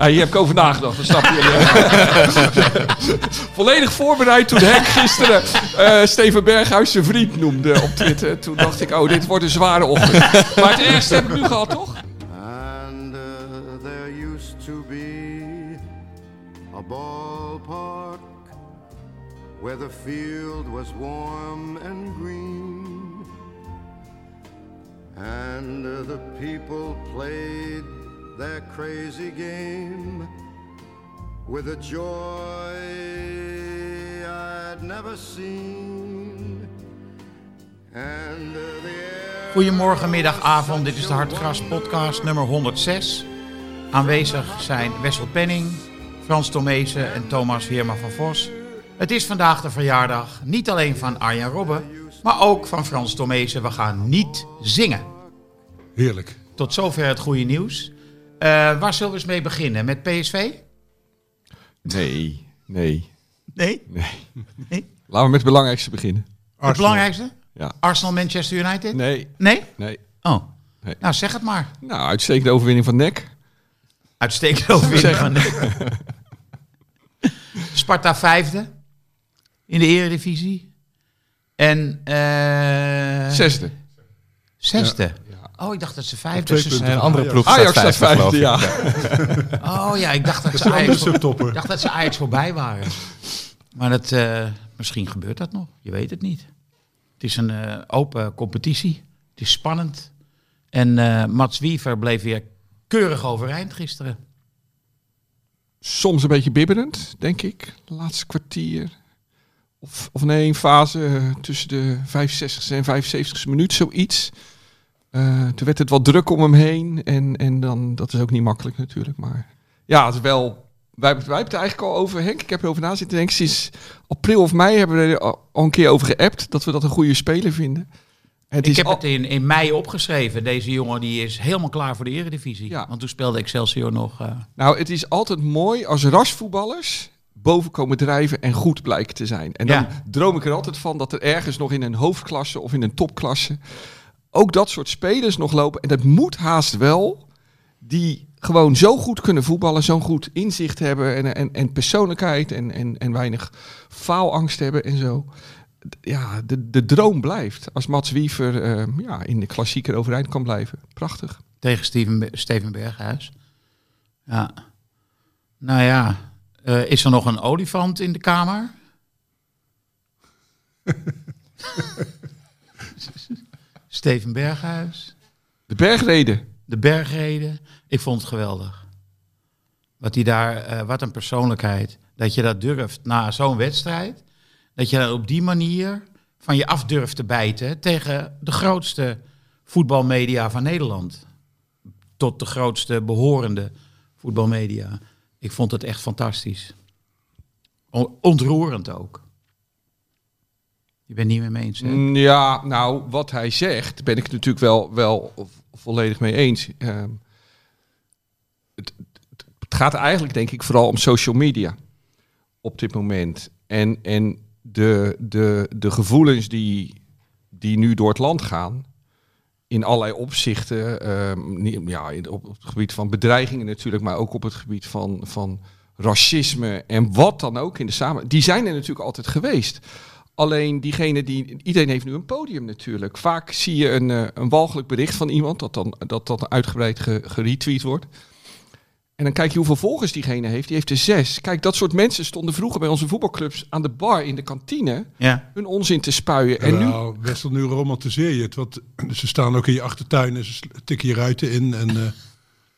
Ja, hier heb ik over nagedacht, dat snap je. Volledig voorbereid toen Henk gisteren eh, Steven Berghuis zijn vriend noemde op Twitter. Toen dacht ik, oh, dit wordt een zware ochtend. Maar het ergste heb ik nu gehad, toch? And uh, there used to be a ballpark where the field was warm and green. And uh, the people played their crazy game with a joy I'd never seen. And uh, the Goedemorgen, middag, avond. Dit is de Hartgras podcast nummer 106. Aanwezig zijn Wessel Penning, Frans Tomezen en Thomas Heerma van Vos. Het is vandaag de verjaardag niet alleen van Arjen Robben, maar ook van Frans Tomezen. We gaan niet zingen. Heerlijk. Tot zover het goede nieuws. Eh, waar zullen we eens mee beginnen? Met PSV? Nee, nee, Nee. nee. Laten we met het belangrijkste beginnen. Het belangrijkste? Ja. Arsenal, Manchester United? Nee, Nee? nee. Oh. Nee. Nou, zeg het maar. Nou, uitstekende overwinning van NEC. Uitstekend overwinning van Sparta vijfde in de eredivisie. En eh Zesde. zesde. Oh, ik dacht dat ze vijfde punten zijn. van andere Ajax. ploeg Ajax staat staat vijfde, ja. Oh ja, ik dacht dat Dat ze een Ajax, ik dacht dat ze Ajax voorbij waren. Maar dat, eh, misschien gebeurt dat nog. Je weet het niet. Het is een eh, open competitie. Het is spannend. En eh Mats Wiever bleef weer keurig overeind gisteren. Soms een beetje bibberend, denk ik. Laatste kwartier. Of, of nee, een fase tussen de 65ste en 75ste minuut, zoiets. Eh, toen werd het wat druk om hem heen. En, en dan, dat is ook niet makkelijk natuurlijk. Maar ja, het is wel... Wij hebben, wij hebben het eigenlijk al over, Henk, ik heb erover na zitten denken. Sinds april of mei hebben we er al, een keer over geappt. Dat we dat een goede speler vinden. Het ik is heb al- het in, in mei opgeschreven. Deze jongen die is helemaal klaar voor de eredivisie. Ja. Want toen speelde Excelsior nog... eh, Nou, het is altijd mooi als rasvoetballers boven komen drijven en goed blijken te zijn. En dan Ja. droom ik er altijd van dat er ergens nog in een hoofdklasse of in een topklasse ook dat soort spelers nog lopen. En dat moet haast wel, die gewoon zo goed kunnen voetballen, zo'n goed inzicht hebben en, en, en persoonlijkheid en, en, en weinig faalangst hebben en zo. Ja, de, de droom blijft. Als Mats Wiever eh, ja, in de klassieker overeind kan blijven. Prachtig. tegen Steven, Steven Berghuis. Ja. Nou ja, eh, is er nog een olifant in de kamer? Steven Berghuis. De bergreden. De bergreden. Ik vond het geweldig. Wat hij daar, eh, wat een persoonlijkheid. Dat je dat durft na zo'n wedstrijd. Dat je dan op die manier van je af durft te bijten tegen de grootste voetbalmedia van Nederland. Tot de grootste behorende voetbalmedia. Ik vond het echt fantastisch. Ontroerend ook. Je bent niet meer mee eens, hè? Mm, Ja, nou, wat hij zegt, ben ik natuurlijk wel, wel vo- volledig mee eens. Ehm, het, gaat eigenlijk, denk ik, vooral om social media op dit moment. En, en de, de, de gevoelens die, die nu door het land gaan, in allerlei opzichten, niet- ja, op, het gebied van bedreigingen natuurlijk, maar ook op het gebied van, van racisme en wat dan ook in de samen, die zijn er natuurlijk altijd geweest. Alleen diegene die. Iedereen heeft nu een podium natuurlijk. Vaak zie je een, eh, een walgelijk bericht van iemand dat dan, dat dan uitgebreid ge, geretweet wordt. En dan kijk je hoeveel volgers diegene heeft. Die heeft er zes. Kijk, dat soort mensen stonden vroeger bij onze voetbalclubs aan de bar in de kantine Ja. hun onzin te spuien. En nu, nou, Wessel, nu romantiseer je het. Want ze staan ook in je achtertuin en ze tikken je ruiten in. En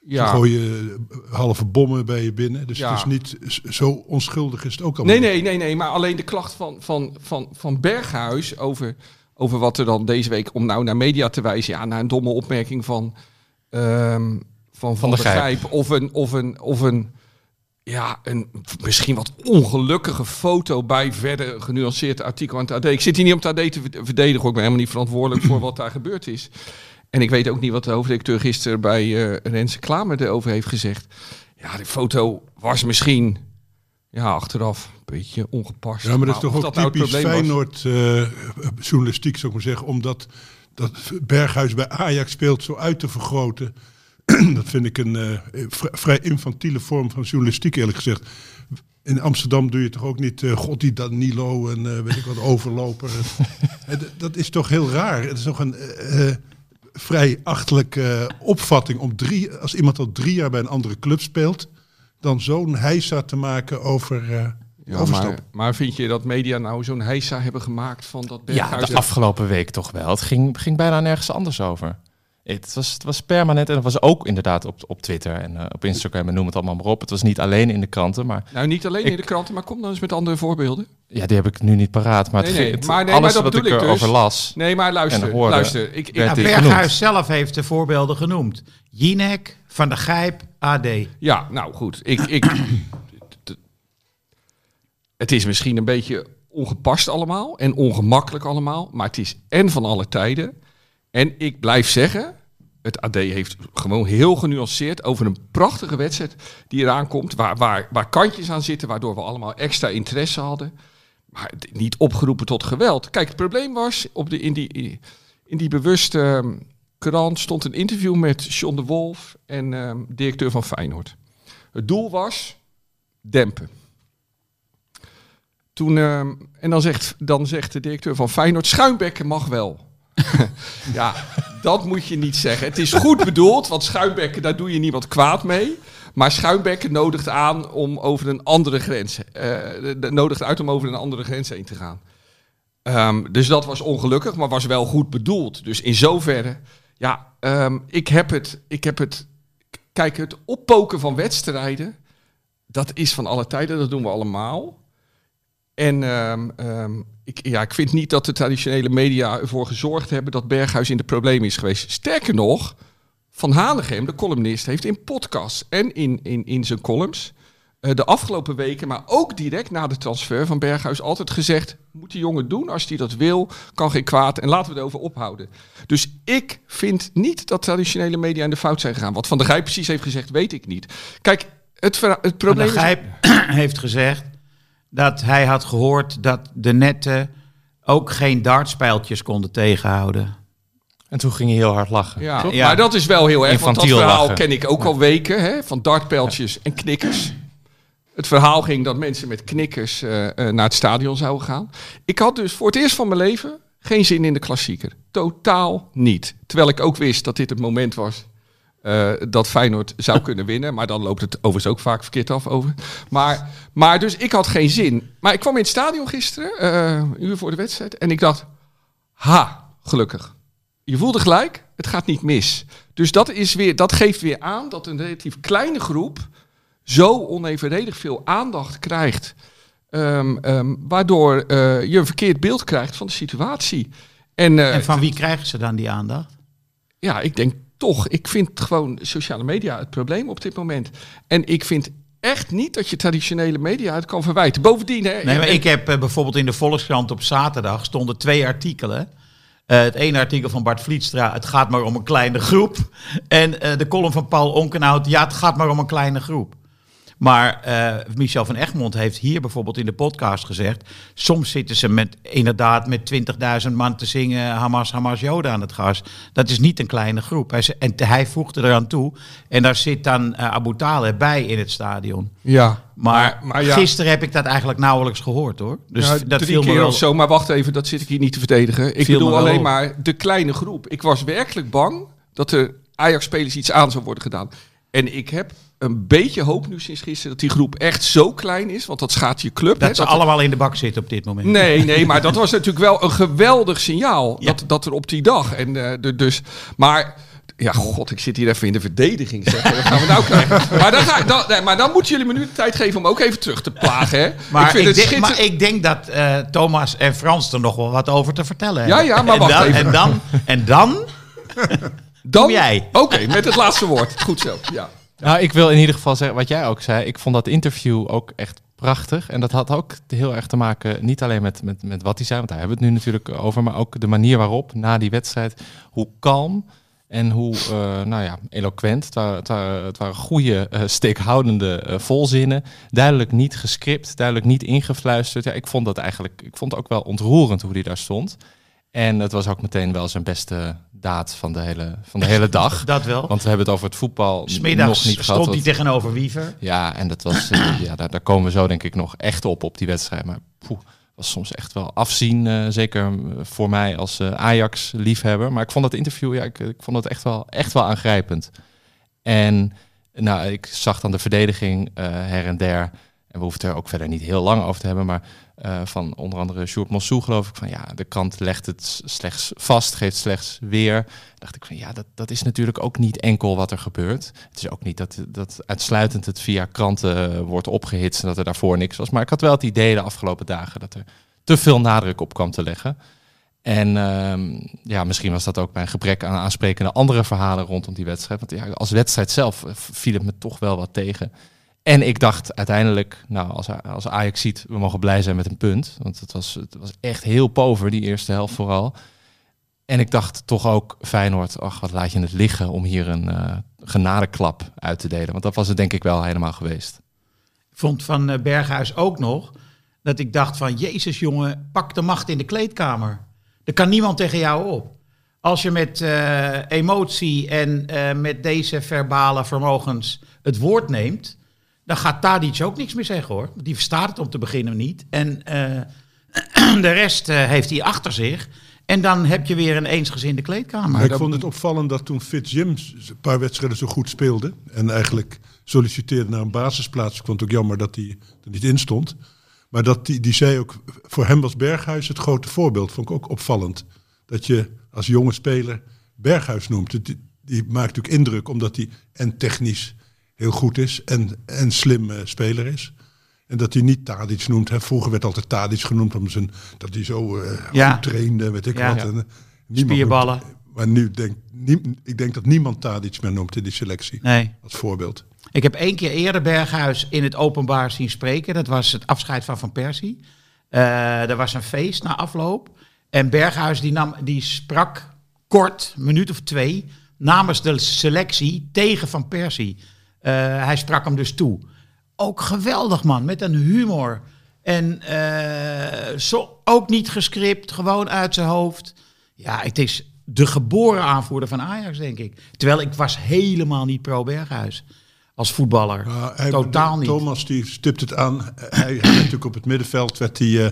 ze ja. gooien eh, halve bommen bij je binnen. Dus Ja. het is niet zo onschuldig is het ook allemaal. Nee, nee, nee, nee. Maar alleen de klacht van, van, van, van Berghuis over, over wat er dan deze week, om nou naar media te wijzen, ja, naar een domme opmerking van ehm, van, van, de. Gijp. Of een, of een, of een, ja, een misschien wat ongelukkige foto bij verder genuanceerd artikel aan het AD. Ik zit hier niet om het AD te ver- verdedigen, ik ben helemaal niet verantwoordelijk voor wat daar gebeurd is. En ik weet ook niet wat de hoofdredacteur gisteren bij eh Renze Klamer erover heeft gezegd. Ja, die foto was misschien ja, achteraf een beetje ongepast. Ja, maar dat is toch ook nou typisch was. Feyenoord eh, journalistiek, zou ik maar zeggen. Omdat dat Berghuis bij Ajax speelt zo uit te vergroten. dat vind ik een eh, vri- vrij infantiele vorm van journalistiek, eerlijk gezegd. In Amsterdam doe je toch ook niet, god die Danilo en weet ik wat, overloper. Dat is toch heel raar. Het is toch een vrij achtelijke opvatting om drie, als iemand al drie jaar bij een andere club speelt, dan zo'n heisa te maken over eh Ja, maar, maar vind je dat media nou zo'n heisa hebben gemaakt van dat Ja, Berghuis... de afgelopen week toch wel. Het ging, ging bijna nergens anders over. Het was, het was permanent en het was ook inderdaad op, op Twitter en eh, op Instagram en noem het allemaal maar op. Het was niet alleen in de kranten, maar Nou, niet alleen Ik- in de kranten, maar kom dan eens met andere voorbeelden. ja, die heb ik nu niet paraat. Maar, Nee, nee, het- maar- nee, alles maar dat wat ik erover dus. las. Nee, maar luister, En hoorde- luister. Ik, ik, werd Ja, die Berghuis zelf heeft de voorbeelden genoemd. Jinek, Van der Gijp, AD. Ja, nou goed. Ik, ik, het is misschien een beetje ongepast allemaal en ongemakkelijk allemaal, maar het is en van alle tijden. En ik blijf zeggen, het AD heeft gewoon heel genuanceerd over een prachtige wedstrijd die eraan komt, waar, waar, waar kantjes aan zitten, waardoor we allemaal extra interesse hadden. Maar niet opgeroepen tot geweld. Kijk, het probleem was, op de, in, die, in die bewuste ehm, krant stond een interview met John de Wolf en ehm, directeur van Feyenoord. Het doel was dempen. Toen, ehm, en dan zegt, dan zegt de directeur van Feyenoord, schuimbekken mag wel. ja, dat moet je niet zeggen. Het is goed bedoeld, want schuimbekken, daar doe je niemand kwaad mee. Maar schuimbekken nodigt aan om over een andere grens, de- nodigt uit om over een andere grens heen te gaan. Ehm, dus dat was ongelukkig, maar was wel goed bedoeld. Dus in zoverre, ja, ehm, ik heb het, ik heb het, kijk, het oppoken van wedstrijden, dat is van alle tijden, dat doen we allemaal. En ehm, ehm, ik, ja, ik vind niet dat de traditionele media ervoor gezorgd hebben dat Berghuis in de problemen is geweest. Sterker nog, Van Hanegem, de columnist, heeft in podcasts en in, in, in zijn columns eh, de afgelopen weken, maar ook direct na de transfer van Berghuis, altijd gezegd: moet die jongen doen als hij dat wil, kan geen kwaad en laten we erover ophouden. Dus ik vind niet dat traditionele media in de fout zijn gegaan. Wat Van der Gijp precies heeft gezegd, weet ik niet. Kijk, het, het Van probleem der is. Gijp heeft gezegd dat hij had gehoord dat de netten ook geen dartspijltjes konden tegenhouden. En toen ging je heel hard lachen. Ja, Ja. maar dat is wel heel erg, want dat verhaal lachen. ken ik ook al weken, hè, van dartpijltjes en knikkers. Het verhaal ging dat mensen met knikkers eh, eh, naar het stadion zouden gaan. Ik had dus voor het eerst van mijn leven geen zin in de klassieker. Totaal niet. Terwijl ik ook wist dat dit het moment was eh, dat Feyenoord zou kunnen winnen. Maar dan loopt het overigens ook vaak verkeerd af over. Maar, maar dus ik had geen zin. Maar ik kwam in het stadion gisteren, eh, een uur voor de wedstrijd. En ik dacht, ha, gelukkig. Je voelde gelijk, het gaat niet mis. Dus dat, is weer, dat geeft weer aan dat een relatief kleine groep zo onevenredig veel aandacht krijgt. ehm, ehm, waardoor eh, je een verkeerd beeld krijgt van de situatie. En, eh, En van wie krijgen ze dan die aandacht? ja, ik denk toch, ik vind gewoon sociale media het probleem op dit moment. En ik vind echt niet dat je traditionele media het kan verwijten. Bovendien, hè, Nee, maar ik heb eh, bijvoorbeeld in de Volkskrant op zaterdag stonden twee artikelen. Eh, het ene artikel van Bart Vlietstra, het gaat maar om een kleine groep. En eh, de column van Paul Onkenhout, ja, het gaat maar om een kleine groep. Maar eh, Michel van Egmond heeft hier bijvoorbeeld in de podcast gezegd... soms zitten ze met, inderdaad met 20.000 man te zingen... Hamas, Hamas, Joden aan het gas. Dat is niet een kleine groep. Hij, en hij voegde eraan toe... en daar zit dan eh, Abu Taleb bij in het stadion. ja, Maar, maar ja. gisteren heb ik dat eigenlijk nauwelijks gehoord hoor. Dus Ja, dat drie viel me keer wel. of zo, maar wacht even, dat zit ik hier niet te verdedigen. Ik Viel bedoel alleen op. maar de kleine groep. Ik was werkelijk bang dat er Ajax-spelers iets aan zou worden gedaan. En ik heb een beetje hoop nu sinds gisteren dat die groep echt zo klein is. Want dat schaadt je club. hè, Dat ze er- allemaal in de bak zitten op dit moment. Nee, nee, maar dat was natuurlijk wel een geweldig signaal. Ja. Dat, dat er op die dag. En, eh, de- dus, maar ja, god, ik zit hier even in de verdediging. Zeg. Wat gaan we nou krijgen? Maar dan, ga, dan, nee, maar dan moeten jullie me nu de tijd geven om ook even terug te plagen. Hè? Maar ik, vind het denk, schitterend. maar ik denk dat eh, Thomas en Frans er nog wel wat over te vertellen Ja, hebben. ja, maar en wacht dan, even. En dan, en dan Dan jij. Oké, met het laatste woord. Goed zo. Ja. Nou, ik wil in ieder geval zeggen wat jij ook zei. Ik vond dat interview ook echt prachtig. En dat had ook heel erg te maken, niet alleen met, met, met wat hij zei, want daar hebben we het nu natuurlijk over, maar ook de manier waarop na die wedstrijd, hoe kalm en hoe eh, nou ja, eloquent. Het waren, het waren, goede, eh, steekhoudende eh, volzinnen. Duidelijk niet gescript, duidelijk niet ingefluisterd. Ja, ik vond dat eigenlijk, ik vond het ook wel ontroerend hoe hij daar stond. En het was ook meteen wel zijn beste daad van de hele, van de hele dag. Dat wel. Want we hebben het over het voetbal nog Smiddags niet gehad. stond hij tegenover Wiever. Ja, en dat was, eh, ja, daar, daar komen we zo denk ik nog echt op, op die wedstrijd. Maar poeh, was soms echt wel afzien, eh, zeker eh, voor mij als eh, Ajax-liefhebber. Maar ik vond dat interview, ja, ik, ik vond het echt wel, echt wel aangrijpend. En nou, ik zag dan de verdediging her en der. En we hoeven het er ook verder niet heel lang over te hebben. Maar eh, van onder andere Sjoerd Mossou geloof ik van ja, de krant legt het slechts vast, geeft slechts weer. Dacht ik van ja, dat, dat is natuurlijk ook niet enkel wat er gebeurt. Het is ook niet dat, dat uitsluitend het via kranten eh, wordt opgehitst en dat er daarvoor niks was. Maar ik had wel het idee de afgelopen dagen dat er te veel nadruk op kwam te leggen. En ehm, ja, misschien was dat ook bij een gebrek aan aansprekende andere verhalen rondom die wedstrijd. Want ja, als wedstrijd zelf eh, viel het me toch wel wat tegen. En ik dacht uiteindelijk, nou, als, als Ajax ziet, we mogen blij zijn met een punt. Want het was, het was echt heel pover, die eerste helft vooral. En ik dacht toch ook, Feyenoord, ach, wat laat je het liggen om hier een eh genadeklap uit te delen. Want dat was het denk ik wel helemaal geweest. Ik vond van eh, Berghuis ook nog dat ik dacht van... Jezus jongen, pak de macht in de kleedkamer. Er kan niemand tegen jou op. Als je met eh, emotie en met deze verbale vermogens het woord neemt... dan gaat Tadic ook niks meer zeggen hoor. Die verstaat het om te beginnen niet. En eh, de rest eh, heeft hij achter zich. En dan heb je weer een eensgezinde kleedkamer. Maar ik Dat- vond het opvallend dat toen Fitz James een paar wedstrijden zo goed speelde. En eigenlijk solliciteerde naar een basisplaats. Ik vond het ook jammer dat hij er niet in stond. Maar dat die, die zei ook, voor hem was Berghuis het grote voorbeeld. Vond ik ook opvallend. Dat je als jonge speler Berghuis noemt. Het- Die, die maakt natuurlijk indruk omdat hij en technisch heel goed is. En, en slim eh, speler is. En dat hij niet Tadic noemt. Hè. Vroeger werd altijd Tadic genoemd om zijn, dat hij zo eh, Ja. goed trainde. Weet ik Ja. wat. En, eh, Spierballen. noemt- maar nu denk nie- ik denk dat niemand Tadic meer noemt in die selectie. Nee. Als voorbeeld. Ik heb één keer eerder Berghuis in het openbaar zien spreken. Dat was het afscheid van Van Persie. Eh er was een feest na afloop. En Berghuis die, nam, die sprak kort, een minuut of twee, namens de selectie tegen Van Persie. Eh, hij sprak hem dus toe. Ook geweldig man, met een humor. En eh, zo, ook niet gescript, gewoon uit zijn hoofd. Ja, het is de geboren aanvoerder van Ajax, denk ik. Terwijl ik was helemaal niet pro-Berghuis als voetballer. Totaal niet. Thomas die stipt het aan. Hij, natuurlijk op het middenveld werd hij eh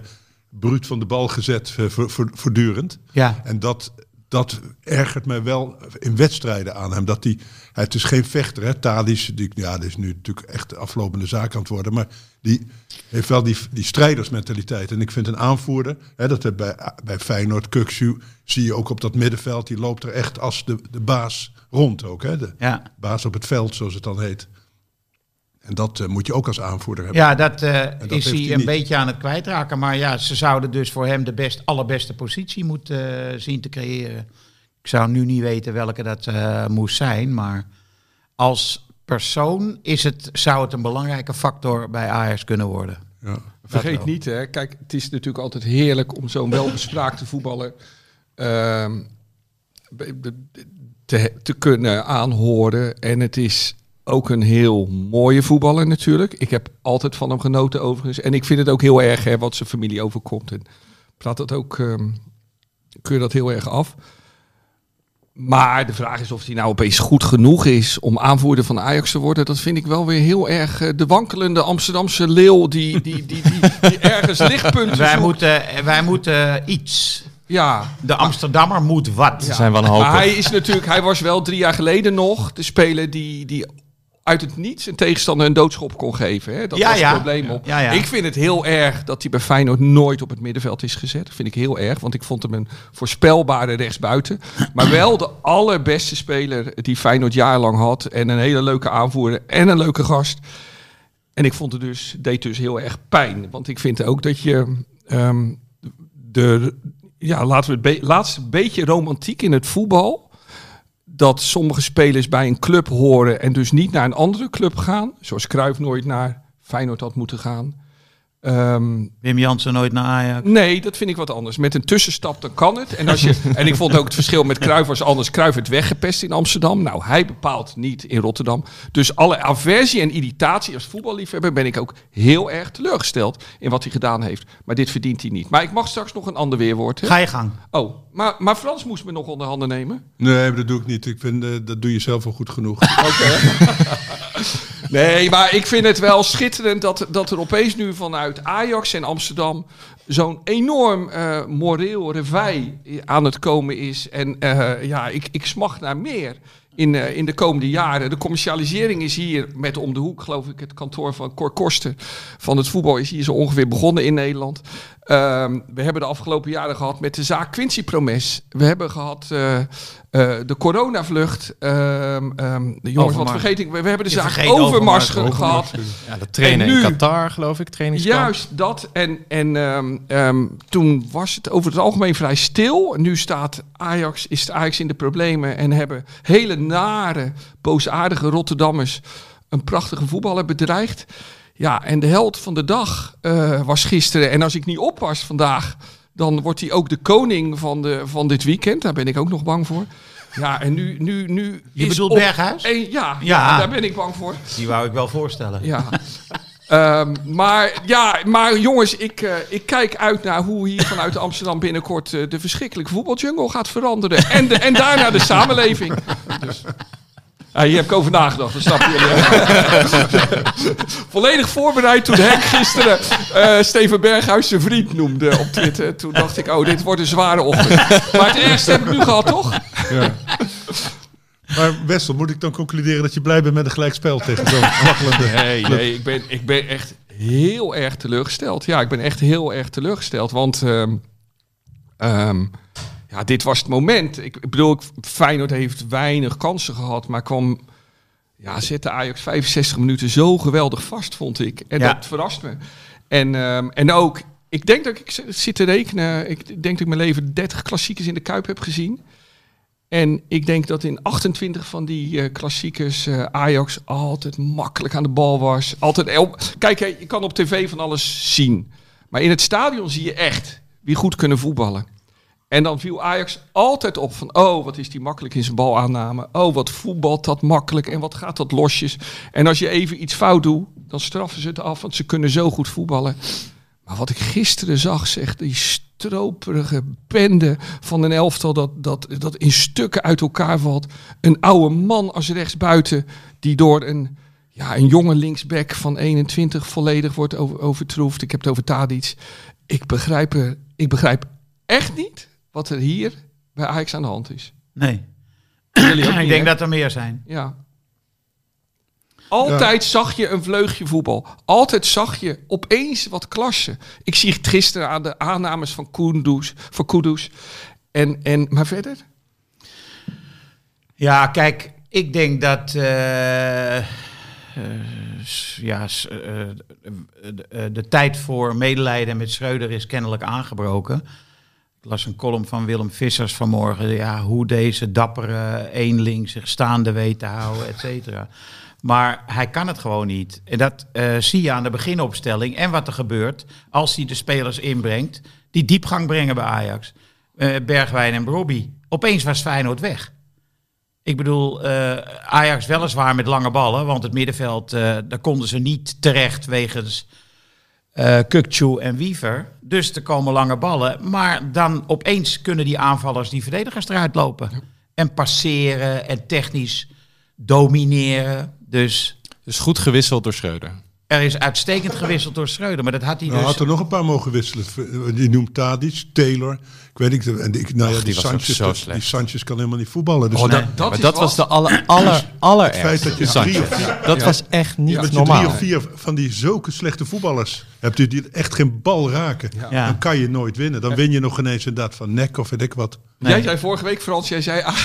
bruut van de bal gezet eh, voor- voor- voortdurend. Ja. En dat, dat ergert mij wel in wedstrijden aan hem. Dat hij, het is geen vechter, hè. Tadic, die, ja, dat is nu natuurlijk echt de aflopende zaak aan het worden. Maar die heeft wel die, die strijdersmentaliteit. En ik vind een aanvoerder, hè, dat heb bij, bij Feyenoord, Kuksu, zie je ook op dat middenveld. Die loopt er echt als de, de baas rond ook. Hè. De Ja. baas op het veld, zoals het dan heet. En dat eh, moet je ook als aanvoerder hebben. Ja, dat, eh, dat is hij een niet. beetje aan het kwijtraken. Maar ja, ze zouden dus voor hem de best, allerbeste positie moeten eh, zien te creëren. Ik zou nu niet weten welke dat eh, moest zijn. Maar als persoon is het, zou het een belangrijke factor bij Ajax kunnen worden. Ja. Vergeet wel. niet, hè, kijk, het is natuurlijk altijd heerlijk om zo'n welbespraakte voetballer ehm, te, te kunnen aanhoren. En het is ook een heel mooie voetballer natuurlijk. Ik heb altijd van hem genoten overigens. En ik vind het ook heel erg hè, wat zijn familie overkomt. En praat dat ook, ehm keur je dat heel erg af. Maar de vraag is of hij nou opeens goed genoeg is om aanvoerder van Ajax te worden. Dat vind ik wel weer heel erg eh, de wankelende Amsterdamse leeuw die, die, die, die, die ergens lichtpunten Wij moeten, wij moeten iets. Ja, De Amsterdammer moet wat. Zijn wanhopig. maar hij is natuurlijk, hij was wel drie jaar geleden nog de speler die, die uit het niets een tegenstander een doodschop kon geven. Hè? Dat Ja, was het ja. probleem op. Ja. Ik vind het heel erg dat hij bij Feyenoord nooit op het middenveld is gezet. Dat vind ik heel erg, want ik vond hem een voorspelbare rechtsbuiten. Maar wel de allerbeste speler die Feyenoord jarenlang had. En een hele leuke aanvoerder en een leuke gast. En ik vond het dus, deed dus heel erg pijn. Want ik vind ook dat je ehm, de, ja, laten we het be- laatste beetje romantiek in het voetbal. Dat sommige spelers bij een club horen en dus niet naar een andere club gaan. Zoals Cruijff nooit naar Feyenoord had moeten gaan. Ehm, Wim Jansen nooit naar Ajax. Nee, dat vind ik wat anders. Met een tussenstap dan kan het. En, als je, en ik vond ook het verschil met Cruijff was anders. Cruijff werd weggepest in Amsterdam. Nou, hij bepaalt niet in Rotterdam. Dus alle aversie en irritatie als voetballiefhebber ben ik ook heel erg teleurgesteld in wat hij gedaan heeft. Maar dit verdient hij niet. Maar ik mag straks nog een ander weerwoord. Hè? Ga je gang. Oh, maar, maar Frans moest me nog onder handen nemen. Nee, maar dat doe ik niet. Ik vind, eh, dat doe je zelf wel goed genoeg. Nee, maar ik vind het wel schitterend dat, dat er opeens nu vanuit Ajax en Amsterdam zo'n enorm eh, moreel revij aan het komen is. En eh, ja, ik, ik smacht naar meer in, eh, in de komende jaren. De commercialisering is hier met om de hoek, geloof ik, het kantoor van Cor Korsten van het voetbal is hier zo ongeveer begonnen in Nederland. Ehm, we hebben de afgelopen jaren gehad met de zaak Quincy Promes. We hebben gehad eh, eh, de coronavlucht. Ehm, de jongens, wat vergeet ik? We, we hebben de Je zaak Overmars, Overmars, ge- gehad. Ja, de trainen nu- in Qatar, geloof ik, trainingskamp. Juist dat. En, en toen was het over het algemeen vrij stil. Nu staat Ajax, is Ajax in de problemen en hebben hele nare, boosaardige Rotterdammers een prachtige voetballer bedreigd. Ja, en de held van de dag eh, was gisteren. En als ik niet oppas vandaag, dan wordt hij ook de koning van, de, van dit weekend. Daar ben ik ook nog bang voor. Ja, en nu... nu, nu Je is bedoelt op- Berghuis? Ja, ja, Ja. daar ben ik bang voor. Die wou ik wel voorstellen. Ja. Ehm, maar, ja, maar jongens, ik, eh, ik kijk uit naar hoe hier vanuit Amsterdam binnenkort eh, de verschrikkelijke voetbaljungle gaat veranderen. En, de, en daarna de samenleving. Dus, ja, hier heb ik over nagedacht, dat snap je. Volledig voorbereid toen Henk gisteren eh, Steven Berghuis zijn vriend noemde op Twitter. Toen dacht ik, oh, dit wordt een zware ochtend. Maar het ergste heb ik nu gehad, toch? Ja. Maar Wessel, moet ik dan concluderen dat je blij bent met een gelijkspel tegen zo'n waggelende Nee, nee ik, ben, ik ben echt heel erg teleurgesteld. Ja, ik ben echt heel erg teleurgesteld. Want ehm, ehm, ja, dit was het moment. Ik, ik bedoel, Feyenoord heeft weinig kansen gehad, maar kwam... Ja, zette Ajax 65 minuten zo geweldig vast, vond ik. En Ja. dat verrast me. En, ehm, en ook, ik denk dat ik zit te rekenen. Ik denk dat ik mijn leven 30 klassiekers in de Kuip heb gezien. En ik denk dat in 28 van die eh, klassiekers eh, Ajax altijd makkelijk aan de bal was. Altijd el- Kijk, je kan op tv van alles zien. Maar in het stadion zie je echt wie goed kunnen voetballen. En dan viel Ajax altijd op van, oh, wat is die makkelijk in zijn balaanname. Oh, wat voetbalt dat makkelijk en wat gaat dat losjes. En als je even iets fout doet, dan straffen ze het af, want ze kunnen zo goed voetballen. Maar wat ik gisteren zag, zeg, die stroperige bende van een elftal dat, dat, dat in stukken uit elkaar valt. Een oude man als rechtsbuiten die door een, ja, een jonge linksback van 21 volledig wordt over, overtroefd. Ik heb het over Tadic. Ik begrijp, er, ik begrijp echt niet wat er hier bij Ajax aan de hand is. Nee. Jullie ook ik denk hè? dat er meer zijn. Ja. Altijd zag je een vleugje voetbal. Altijd zag je opeens wat klasse. Ik zie het gisteren aan de aannames van Kudus. Van Kudus. En, en, maar verder? Ja, kijk, ik denk dat. eh, eh, ja, eh, de, eh, de tijd voor medelijden met Schreuder is kennelijk aangebroken. Ik las een column van Willem Vissers vanmorgen. Ja, hoe deze dappere eenling zich staande weet te houden, et cetera. Maar hij kan het gewoon niet. En dat eh, zie je aan de beginopstelling. En wat er gebeurt als hij de spelers inbrengt. Die diepgang brengen bij Ajax. Eh, Bergwijn en Brobby. Opeens was Feyenoord weg. Ik bedoel, eh, Ajax weliswaar met lange ballen. Want het middenveld, daar konden ze niet terecht wegens eh Kukçu en Wiever. Dus er komen lange ballen. Maar dan opeens kunnen die aanvallers die verdedigers eruit lopen. En passeren en technisch domineren. Dus Dus goed gewisseld door Schreuder. er is uitstekend gewisseld door Schreuder. Maar dat had hij Nou, dus... had er nog een paar mogen wisselen. Je noemt Tadic, Taylor. Ik weet niet. En ik, nou ja, die, die Sanchez, zo dat- slecht. die Sanchez kan helemaal niet voetballen. Dus Oh, nee. dat, dat, maar dat was de aller, aller, aller feit dat je drie of vier- Dat was echt niet met je normaal. drie of vier van die zulke slechte voetballers hebt u die echt geen bal raken. Ja. Dan kan je nooit winnen. Dan win je nog ineens inderdaad van nek of weet ik wat. Nee. Jij zei vorige week, Frans, jij zei "Ah,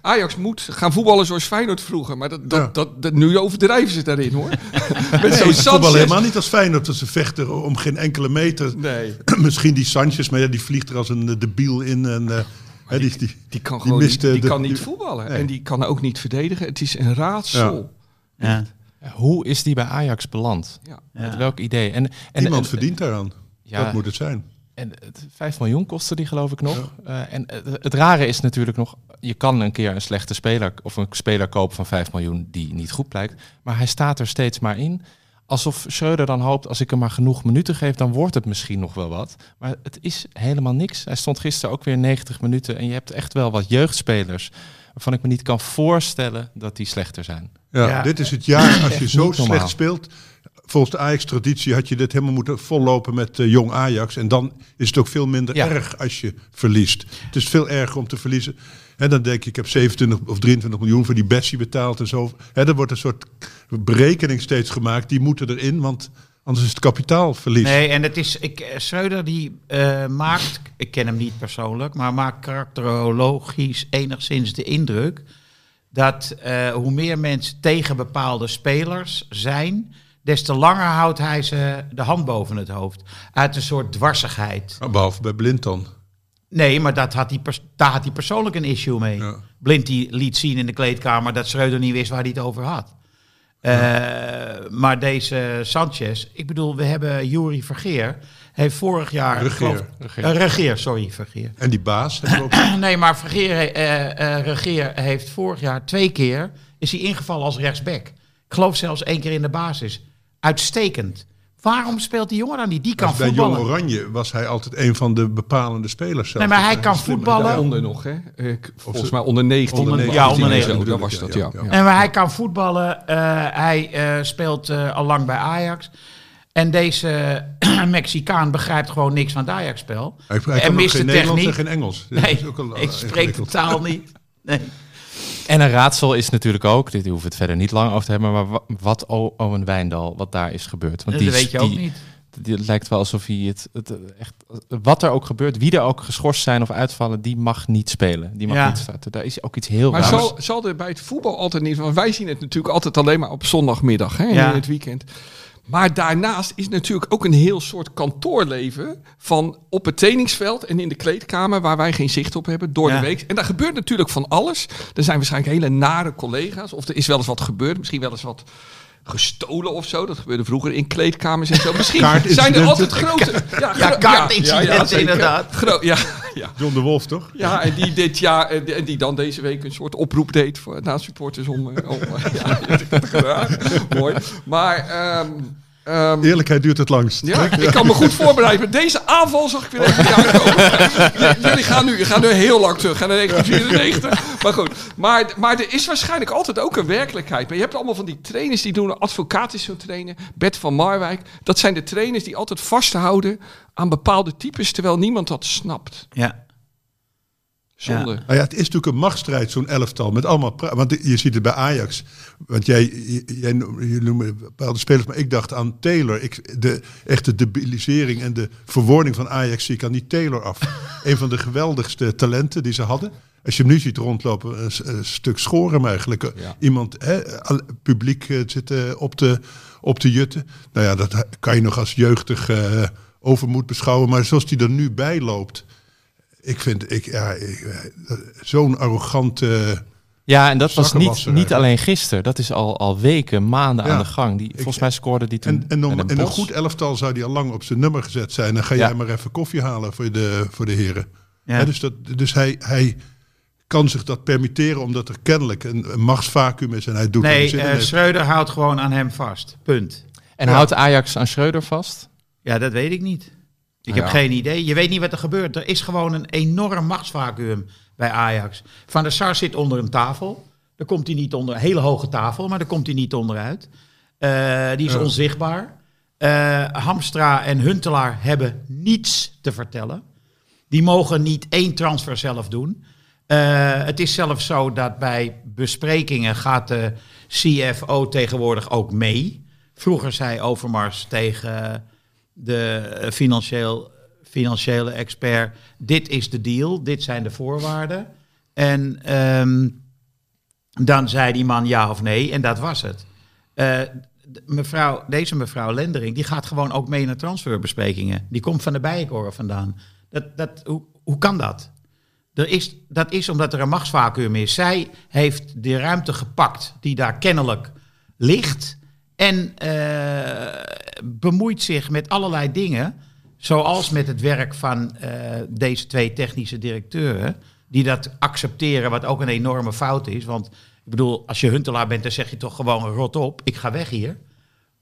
Ajax moet gaan voetballen zoals Feyenoord vroeger. Maar dat, dat, Ja. dat, dat- nu overdrijven ze het daarin hoor. Met zo'n Nee, voetbal Sanchez. helemaal niet als Feyenoord dat ze vechten om geen enkele meter. Nee, Misschien die Sanchez, maar ja, die vliegt er als een eh, debiel in. En, eh, hè, die, die, die kan Die gewoon mist, niet, die de- kan niet die- voetballen. Nee. En die kan ook niet verdedigen. Het is een raadsel. Ja. Hoe is die bij Ajax beland? Ja. Met welk idee? En, en, iemand en- verdient daaraan. Ja, Dat moet het zijn. En het 5 miljoen kostte die geloof ik nog. Eh, en het, het rare is natuurlijk nog, je kan een keer een slechte speler of een speler kopen van 5 miljoen die niet goed blijkt. Maar hij staat er steeds maar in. Alsof Schreuder dan hoopt, als ik hem maar genoeg minuten geef, dan wordt het misschien nog wel wat. Maar het is helemaal niks. Hij stond gisteren ook weer 90 minuten. En je hebt echt wel wat jeugdspelers waarvan ik me niet kan voorstellen dat die slechter zijn. Ja, Ja. Dit is het jaar als je zo normaal. slecht speelt. Volgens de Ajax-traditie had je dit helemaal moeten vollopen met eh, jong Ajax. En dan is het ook veel minder Ja. erg als je verliest. Het is veel erger om te verliezen. En dan denk je, ik heb 27 of 23 miljoen voor die Bessie betaald en zo. Hè, er wordt een soort berekening steeds gemaakt. Die moeten erin, want anders is het kapitaalverlies. Nee, en het is, ik, eh, Schreuder die eh, maakt, ik ken hem niet persoonlijk, maar maakt karakterologisch enigszins de indruk dat eh, hoe meer mensen tegen bepaalde spelers zijn, des te langer houdt hij ze de hand boven het hoofd. Uit een soort dwarsigheid. Behalve bij Blind dan. Nee, maar dat had pers- daar had hij persoonlijk een issue mee. Ja. Blind die liet zien in de kleedkamer dat Schreuder niet wist waar hij het over had. Eh, maar deze Sanchez, ik bedoel, we hebben Jury Vergeer, heeft vorig jaar... Regeer. geloof- Regeer. Eh, Regeer, sorry, Vergeer. En die baas. ook- nee, maar Vergeer, eh, Regeer heeft vorig jaar twee keer, is hij ingevallen als rechtsback. Ik geloof zelfs één keer in de basis. Uitstekend. Waarom speelt die jongen dan niet? Die kan Dus bij Jong voetballen. Oranje was hij altijd een van de bepalende spelers. zelfs. Nee, maar hij kan voetballen. Daaronder nog, hè? Ik, volgens ze- mij onder 19. Onder Ja, 19, onder zo 19 bedoel dat was dat, ja, ja. ja. ja. En maar hij kan voetballen. eh, hij eh, speelt eh, al lang bij Ajax. En deze Mexicaan begrijpt gewoon niks van het Ajax-spel. Hij, hij en mist geen de Nederlands en techniek. geen Engels. Dat Nee, is ook al, ik eh, spreek de ingewikkeld. taal niet. Nee. En een raadsel is natuurlijk ook, dit hoeven we het verder niet lang over te hebben, maar wa- wat Owen Wijndal, wat daar is gebeurd. Want Dat die, weet je ook die- niet. die- Het lijkt wel alsof hij het, het echt, wat er ook gebeurt, wie er ook geschorst zijn of uitvallen, die mag niet spelen. Die mag Ja. niet starten. Daar is ook iets heel Maar zal, zal er bij het voetbal altijd niet... Want wij zien het natuurlijk altijd alleen maar op zondagmiddag, hè, Ja. in het weekend. Maar daarnaast is natuurlijk ook een heel soort kantoorleven van op het trainingsveld en in de kleedkamer waar wij geen zicht op hebben door Ja. de week. En daar gebeurt natuurlijk van alles. Er zijn waarschijnlijk hele nare collega's of er is wel eens wat gebeurd, misschien wel eens wat gestolen of zo. Dat gebeurde vroeger in kleedkamers en zo. Misschien zijn er altijd grote... Ja, Ja, kaartincidenten inderdaad. Gro- ja, ja. John de Wolf, toch? Ja, en die dit jaar en die- en die dan deze week een soort oproep deed voor na supporters om. eh, om eh, ja, dat heb ik gedaan. Mooi. Maar ehm, ehm, Eerlijkheid duurt het langst. ja, ik kan me goed voorbereiden. Deze aanval zag ik weer even. J- Jullie gaan nu, gaan nu heel lang terug, gaan naar 1994. Maar goed, maar, maar er is waarschijnlijk altijd ook een werkelijkheid. Maar je hebt allemaal van die trainers die doen, advocaat is zo'n trainer, Bert van Marwijk. Dat zijn de trainers die altijd vasthouden aan bepaalde types, terwijl niemand dat snapt. Ja. Zonde. Nou ja, het is natuurlijk een machtsstrijd, zo'n elftal. Met allemaal want je ziet het bij Ajax. Want jij, jij je noemt bepaalde spelers, maar ik dacht aan Taylor. Ik, de echte debilisering en de verwoording van Ajax zie ik aan die Taylor af. een van de geweldigste talenten die ze hadden. Als je hem nu ziet rondlopen, een, stuk schoren eigenlijk. Ja. Iemand, hè, publiek eh, zitten op de, op de jutten. Nou ja, dat kan je nog als jeugdig eh, overmoed beschouwen. Maar zoals die er nu bij loopt. Ik vind, ik, ja, ik, eh, zo'n arrogante... Ja, en dat was niet, niet alleen gisteren. Dat is al, al weken, maanden Ja. aan de gang. Die, volgens mij scoorde die toen En, en, om, met en een goed elftal zou die al lang op zijn nummer gezet zijn. Dan ga Ja. jij maar even koffie halen voor de, voor de heren. Ja. Dus dat, dus hij, hij kan zich dat permitteren omdat er kennelijk een, een machtsvacuum is. En hij doet Nee, eh. Schreuder houdt gewoon aan hem vast. Punt. En Ja. houdt Ajax aan Schreuder vast? Ja, dat weet ik niet. Ik Ja. heb geen idee. Je weet niet wat er gebeurt. Er is gewoon een enorm machtsvacuum bij Ajax. Van der Sar zit onder een tafel. Daar komt hij niet onder, een hele hoge tafel, maar daar komt hij niet onderuit. Eh, die is onzichtbaar. Eh, Hamstra en Huntelaar hebben niets te vertellen. Die mogen niet één transfer zelf doen. Eh, het is zelfs zo dat bij besprekingen gaat de CFO tegenwoordig ook mee. Vroeger zei Overmars tegen de eh, financieel, financiële expert: dit is de deal, dit zijn de voorwaarden. En ehm, dan zei die man ja of nee, en dat was het. Eh, mevrouw, deze mevrouw Lendering, die gaat gewoon ook mee naar transferbesprekingen. Die komt van de Bijenkorf vandaan. Dat, dat, hoe, hoe kan dat? Er is, dat is omdat er een machtsvacuum is. Zij heeft de ruimte gepakt die daar kennelijk ligt. En eh, bemoeit zich met allerlei dingen. Zoals met het werk van eh, deze twee technische directeuren. Die dat accepteren, wat ook een enorme fout is. Want ik bedoel, als je huntelaar bent, dan zeg je toch gewoon rot op. Ik ga weg hier.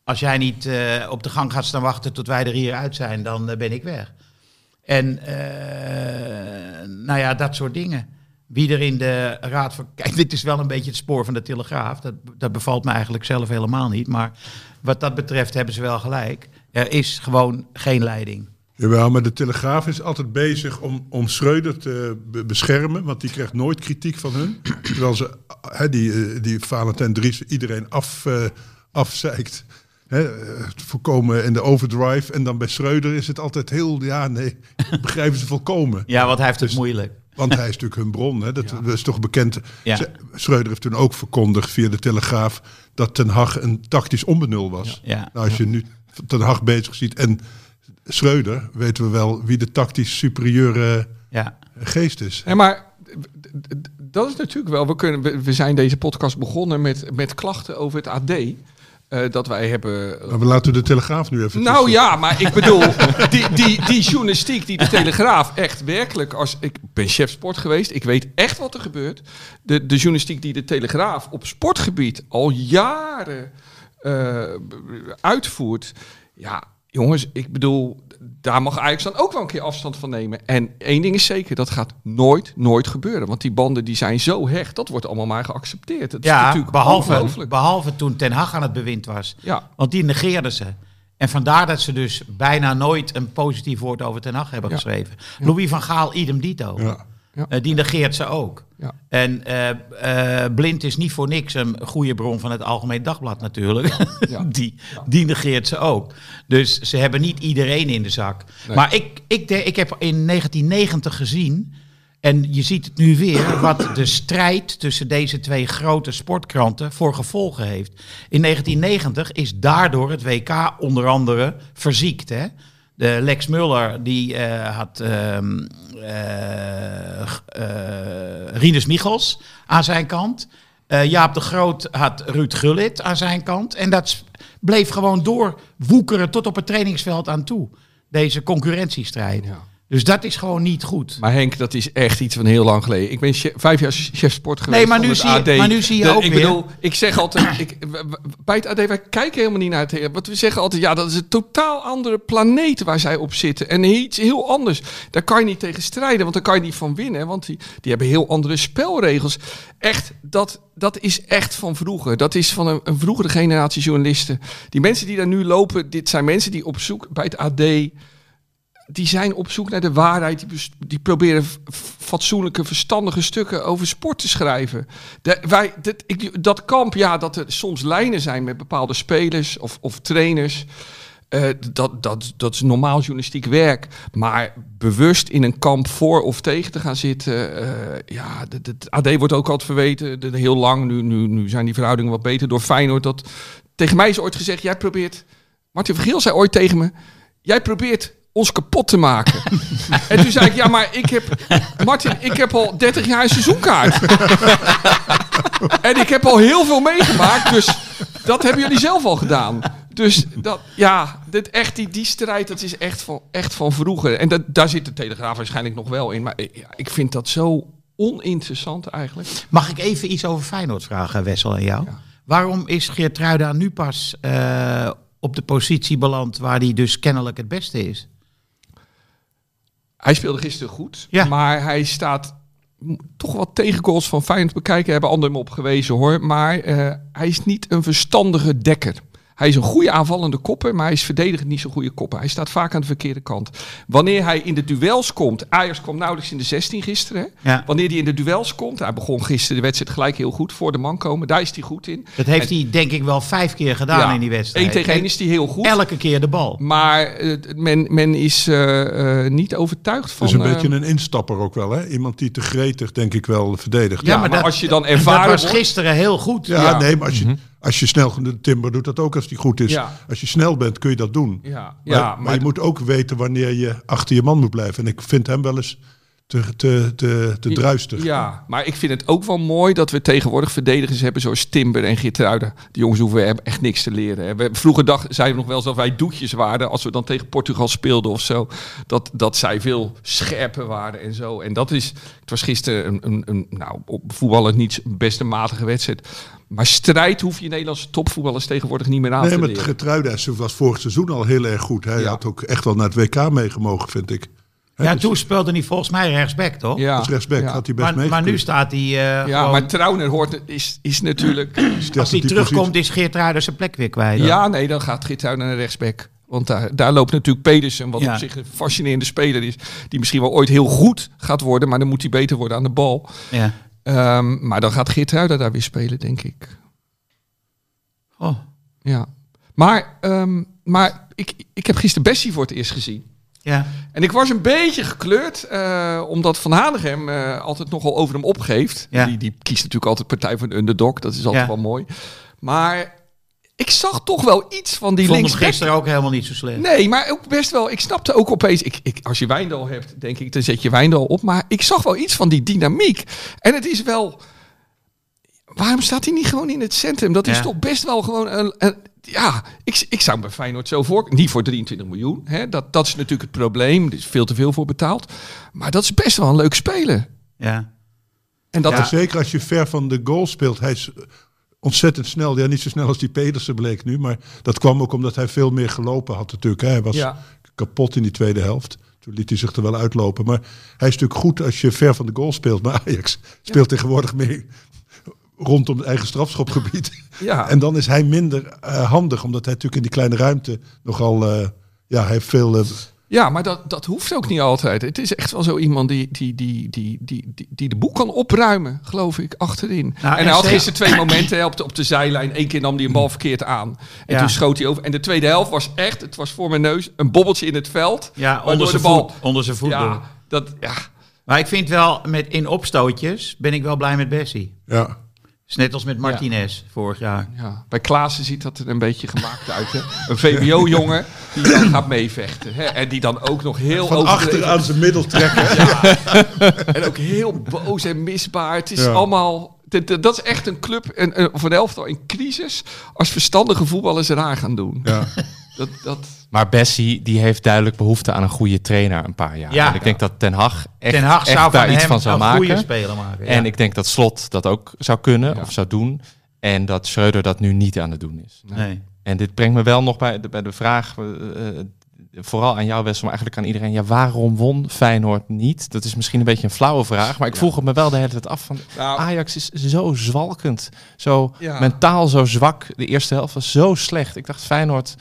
Als jij niet eh, op de gang gaat staan wachten tot wij er hier uit zijn, dan ben ik weg. En nou ja, dat soort dingen. Wie er in de raad van. Kijk, dit is wel een beetje het spoor van de Telegraaf. Dat, dat bevalt me eigenlijk zelf helemaal niet. Maar wat dat betreft hebben ze wel gelijk. Er is gewoon geen leiding. Jawel, maar de Telegraaf is altijd bezig om, om Schreuder te be- beschermen, want die krijgt nooit kritiek van hun. Terwijl ze, die, eh, die Valentijn Dries iedereen af, eh, afzeikt. Hè, eh, voorkomen in de overdrive. En dan bij Schreuder is het altijd heel, ja nee, begrijpen ze volkomen. Ja, want hij heeft het Dus- moeilijk. Want hij is natuurlijk hun bron. Hè? Dat, is toch bekend. Ja. Schreuder heeft toen ook verkondigd via de Telegraaf dat Ten Hag een tactisch onbenul was. Ja. Nou, als je nu Ten Hag bezig ziet en Schreuder, weten we wel wie de tactisch superieure Ja. geest is. En maar dat is natuurlijk wel. We, kunnen, we, we zijn deze podcast begonnen met, met klachten over het AD. Eh, dat wij hebben. Maar we laten de Telegraaf nu even. Nou tussen. ja, maar ik bedoel, die, die, die journalistiek, die de Telegraaf echt werkelijk als... Ik ben chef sport geweest, ik weet echt wat er gebeurt. De, de journalistiek die de Telegraaf op sportgebied al jaren eh, uitvoert. Ja, jongens, ik bedoel, daar mag Ajax dan ook wel een keer afstand van nemen. En één ding is zeker, dat gaat nooit, nooit gebeuren. Want die banden die zijn zo hecht, dat wordt allemaal maar geaccepteerd. Dat is Ja, natuurlijk behalve, behalve toen Ten Hag aan het bewind was. Ja. Want die negeerden ze. En vandaar dat ze dus bijna nooit een positief woord over Ten Hag hebben Ja. geschreven. Louis van Gaal, idem dito. Ja. Ja. Eh, die negeert ze ook. Ja. En eh, eh, Blind is niet voor niks een goede bron van het Algemeen Dagblad natuurlijk. Ja. die, die negeert ze ook. Dus ze hebben niet iedereen in de zak. Nee. Maar ik, ik, de- ik heb in 1990 gezien... En je ziet het nu weer, wat de strijd tussen deze twee grote sportkranten voor gevolgen heeft. In 1990 is daardoor het WK onder andere verziekt. Hè? De Lex Muller die eh, had eh, Rinus Michels aan zijn kant. Jaap de Groot had Ruud Gullit aan zijn kant. En dat bleef gewoon doorwoekeren tot op het trainingsveld aan toe. Deze concurrentiestrijd. Ja. Dus dat is gewoon niet goed. Maar Henk, dat is echt iets van heel lang geleden. Ik ben chef- vijf jaar chef sport geweest. Nee, maar nu het zie je- AD. maar nu zie je De- ook Ik weer- bedoel, ik zeg altijd, ik, bij het AD, wij kijken helemaal niet naar het. Wat we zeggen altijd, ja, dat is een totaal andere planeet waar zij op zitten. En iets heel anders. Daar kan je niet tegen strijden, want daar kan je niet van winnen. Want die, die hebben heel andere spelregels. Echt, dat, dat is echt van vroeger. Dat is van een, een vroegere generatie journalisten. Die mensen die daar nu lopen, dit zijn mensen die op zoek bij het AD die zijn op zoek naar de waarheid. Die, die proberen fatsoenlijke, verstandige stukken over sport te schrijven. De, wij, dit, ik, dat kamp, ja, dat er soms lijnen zijn met bepaalde spelers of, of trainers. eh, dat, dat, dat is normaal journalistiek werk. Maar bewust in een kamp voor of tegen te gaan zitten. eh, ja, het AD wordt ook altijd verweten. de- heel lang, nu, nu, nu zijn die verhoudingen wat beter door Feyenoord. Dat, tegen mij is ooit gezegd, jij probeert... Martin Vergeel zei ooit tegen me... Jij probeert ons kapot te maken. en toen zei ik, ja, maar ik heb... Martin, ik heb al 30 jaar een seizoenkaart. en ik heb al heel veel meegemaakt, dus dat hebben jullie zelf al gedaan. Dus dat, ja, dit echt, die, die strijd, dat is echt van, echt van vroeger. En dat, daar zit de Telegraaf waarschijnlijk nog wel in. Maar eh, ja, ik vind dat zo oninteressant eigenlijk. Mag ik even iets over Feyenoord vragen, Wessel, en jou? Waarom is Geertruida nu pas eh, op de positie beland waar hij dus kennelijk het beste is? Hij speelde gisteren goed, Ja. maar hij staat toch wat tegengoals van Feyenoord bekijken. Hebben anderen hem op gewezen hoor. Maar eh, hij is niet een verstandige dekker. Hij is een goede aanvallende kopper, maar hij is verdedigend niet zo'n goede kopper. Hij staat vaak aan de verkeerde kant. Wanneer hij in de duels komt, Ajax kwam nauwelijks in de 16 gisteren. Ja. Wanneer hij in de duels komt, hij begon gisteren de wedstrijd gelijk heel goed voor de man komen. Daar is hij goed in. Dat heeft hij denk ik wel vijf keer gedaan Ja, in die wedstrijd. één tegen één is hij heel goed. Elke keer de bal. Maar eh, men, men is eh, eh, niet overtuigd van... Dat is een beetje een instapper ook wel, hè? Iemand die te gretig, denk ik wel, verdedigt. Ja, maar als je dan ervaren Dat was gisteren heel goed. Ja, Ja. nee, maar als je, als je snel... De Timber doet dat ook als die goed is. Ja. Als je snel bent, kun je dat doen. Ja, Maar, ja, maar, je moet ook weten wanneer je achter je man moet blijven. En ik vind hem wel eens te, te, te, te druistig. Ja, maar ik vind het ook wel mooi dat we tegenwoordig verdedigers hebben zoals Timber en Geertruiden. Die jongens hoeven echt niks te leren. We, vroeger dag, zeiden we nog wel eens dat wij doetjes waren als we dan tegen Portugal speelden of zo. Dat, dat zij veel scherper waren en zo. En dat is, het was gisteren een, een, een nou, op voetballen niet best een matige wedstrijd. Maar strijd hoef je Nederlandse topvoetballers tegenwoordig niet meer aan Nee, te maar leren. Getruiden was vorig seizoen al heel erg goed. Hij Ja. had ook echt wel naar het WK meegemogen, vind ik. Ja, dus toen speelde hij volgens mij rechtsback, toch? Ja, Als rechtsback ja. had hij best Maar, maar nu staat hij. eh, Ja, gewoon- maar Trauner hoort, is, is natuurlijk... Als hij terugkomt, is Geert Ruijden zijn plek weer kwijt. Ja, nee, dan gaat Gittuin naar rechtsback. Want daar, daar loopt natuurlijk Pedersen, wat Ja. op zich een fascinerende speler is. Die misschien wel ooit heel goed gaat worden, maar dan moet hij beter worden aan de bal. Ja. Ehm, maar dan gaat Geertruida daar weer spelen, denk ik. Oh. Ja. Maar, ehm, maar ik, ik heb gisteren Bessie voor het eerst gezien. Ja. En ik was een beetje gekleurd, eh, omdat Van Hanegem eh, altijd nogal over hem opgeeft. Ja. Die, die kiest natuurlijk altijd partij voor een underdog, dat is altijd Ja. wel mooi. Maar ik zag toch wel iets van die linksback. gisteren ook helemaal niet zo slecht. Nee, maar ook best wel. Ik snapte ook opeens. Ik, ik, als je Wijndal hebt, denk ik, dan zet je Wijndal op. Maar ik zag wel iets van die dynamiek. En het is wel. Waarom staat hij niet gewoon in het centrum? Dat is toch best wel gewoon een. een ja, ik, ik zou bij Feyenoord zo voor. Niet voor 23 miljoen. Hè? Dat, dat is natuurlijk het probleem. Er is veel te veel voor betaald. Maar dat is best wel een leuk speler. Ja. En dat Ja, is. zeker als je ver van de goal speelt. Hij is ontzettend snel. Ja, niet zo snel als die Pedersen bleek nu. Maar dat kwam ook omdat hij veel meer gelopen had natuurlijk. hè. Hij was Ja. kapot in die tweede helft. Toen liet hij zich er wel uitlopen. Maar hij is natuurlijk goed als je ver van de goal speelt. Maar Ajax speelt tegenwoordig meer rondom het eigen strafschopgebied. Ja. En dan is hij minder eh, handig. Omdat hij natuurlijk in die kleine ruimte nogal... eh, ja, hij heeft veel... eh, Ja, maar dat, dat hoeft ook niet altijd. Het is echt wel zo iemand die, die, die, die, die, die, die de boek kan opruimen, geloof ik, achterin. Nou, en hij had gisteren twee momenten hè, op, de, op de zijlijn. Eén keer nam hij een bal verkeerd aan. En Ja. toen schoot hij over. En de tweede helft was echt, het was voor mijn neus, een bobbeltje in het veld. Ja, onder de zijn bal- voet. Onder zijn voet. Ja, dat, ja, Maar ik vind wel, met, in opstootjes ben ik wel blij met Bessie. ja. Is net als met Martinez vorig jaar. ja. Bij Klaassen ziet dat er een beetje gemaakt uit. Hè? Een VWO-jongen die dan gaat meevechten. Hè? En die dan ook nog heel Van overdreven- achter aan zijn middel trekken. En ook heel boos en misbaar. Het is Ja. allemaal. dit- Dat is echt een club, een, een, of een elftal in crisis. Als verstandige voetballers eraan gaan doen. Ja. Dat, dat, Maar Bessie die heeft duidelijk behoefte aan een goede trainer een paar jaar. Ja. En ik denk dat Ten Hag echt, Ten Hag echt zou van daar iets van zou een maken. goede speler maken. En ik denk dat Slot dat ook zou kunnen Ja. of zou doen. En dat Schreuder dat nu niet aan het doen is. Nee. En dit brengt me wel nog bij de, bij de vraag, eh, eh, vooral aan jou Wessel, maar eigenlijk aan iedereen. Ja, waarom won Feyenoord niet? Dat is misschien een beetje een flauwe vraag, maar ik vroeg het me wel de hele tijd af. Van, nou, Ajax is zo zwalkend, zo Ja. mentaal zo zwak. De eerste helft was zo slecht. Ik dacht, Feyenoord,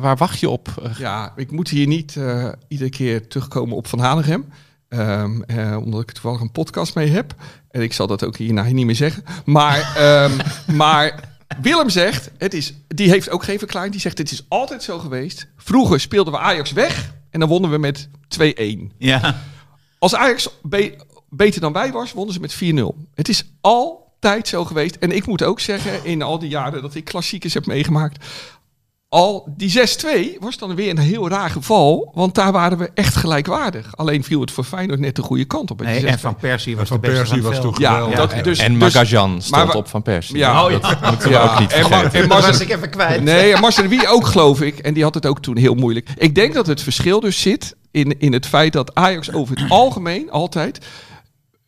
waar wacht je op? Ja, ik moet hier niet eh, iedere keer terugkomen op Van Hanegem. Ehm, eh, omdat ik er toevallig een podcast mee heb. En ik zal dat ook hierna niet meer zeggen. Maar, ehm, maar Willem zegt, het is, die heeft ook geen verklaring. Die zegt, het is altijd zo geweest. Vroeger speelden we Ajax weg. En dan wonnen we met 2-1. Ja. Als Ajax be- beter dan wij was, wonnen ze met 4-0. Het is altijd zo geweest. En ik moet ook zeggen, in al die jaren dat ik klassiekers heb meegemaakt... Al die 6-2 was dan weer een heel raar geval. Want daar waren we echt gelijkwaardig. Alleen viel het voor Feyenoord net de goede kant op. Nee, 6-2. en Van Persie was Van de beste Persie van was toen ja, geweldig. dat, Ja. dus, en dus- Magajan stond maar we- op Van Persie. Ja, Oh, ja. dat moeten we ook niet en, vergeten. en Dat Marcel- was ik even kwijt. Nee, en Marcel Wie ook, geloof ik. En die had het ook toen heel moeilijk. Ik denk dat het verschil dus zit in, in het feit dat Ajax over het algemeen altijd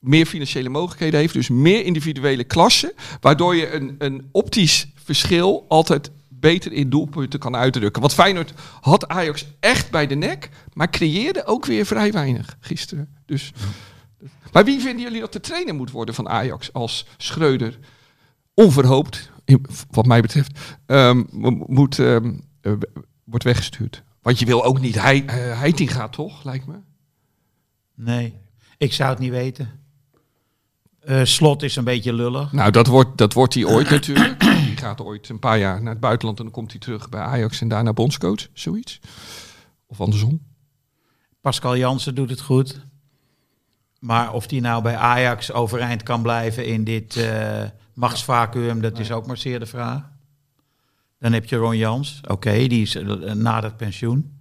meer financiële mogelijkheden heeft. Dus meer individuele klassen. Waardoor je een, een optisch verschil altijd beter in doelpunten kan uitdrukken. Want Feyenoord had Ajax echt bij de nek. Maar creëerde ook weer vrij weinig gisteren. Dus, maar wie vinden jullie dat de trainer moet worden van Ajax als Schreuder onverhoopt wat mij betreft, ehm, mo- moet, ehm, eh, wordt weggestuurd. Want je wil ook niet, hij, eh Heiting gaat toch, lijkt me? Nee, ik zou het niet weten. Eh, Slot is een beetje lullig. Nou, dat wordt, dat wordt hij ooit natuurlijk. Gaat ooit een paar jaar naar het buitenland en dan komt hij terug bij Ajax en daarna bondscoach, zoiets. Of andersom. Pascal Jansen doet het goed. Maar of die nou bij Ajax overeind kan blijven in dit eh machtsvacuum, dat is ook maar zeer de vraag. Dan heb je Ron Jans. Oké, die is eh, na het pensioen.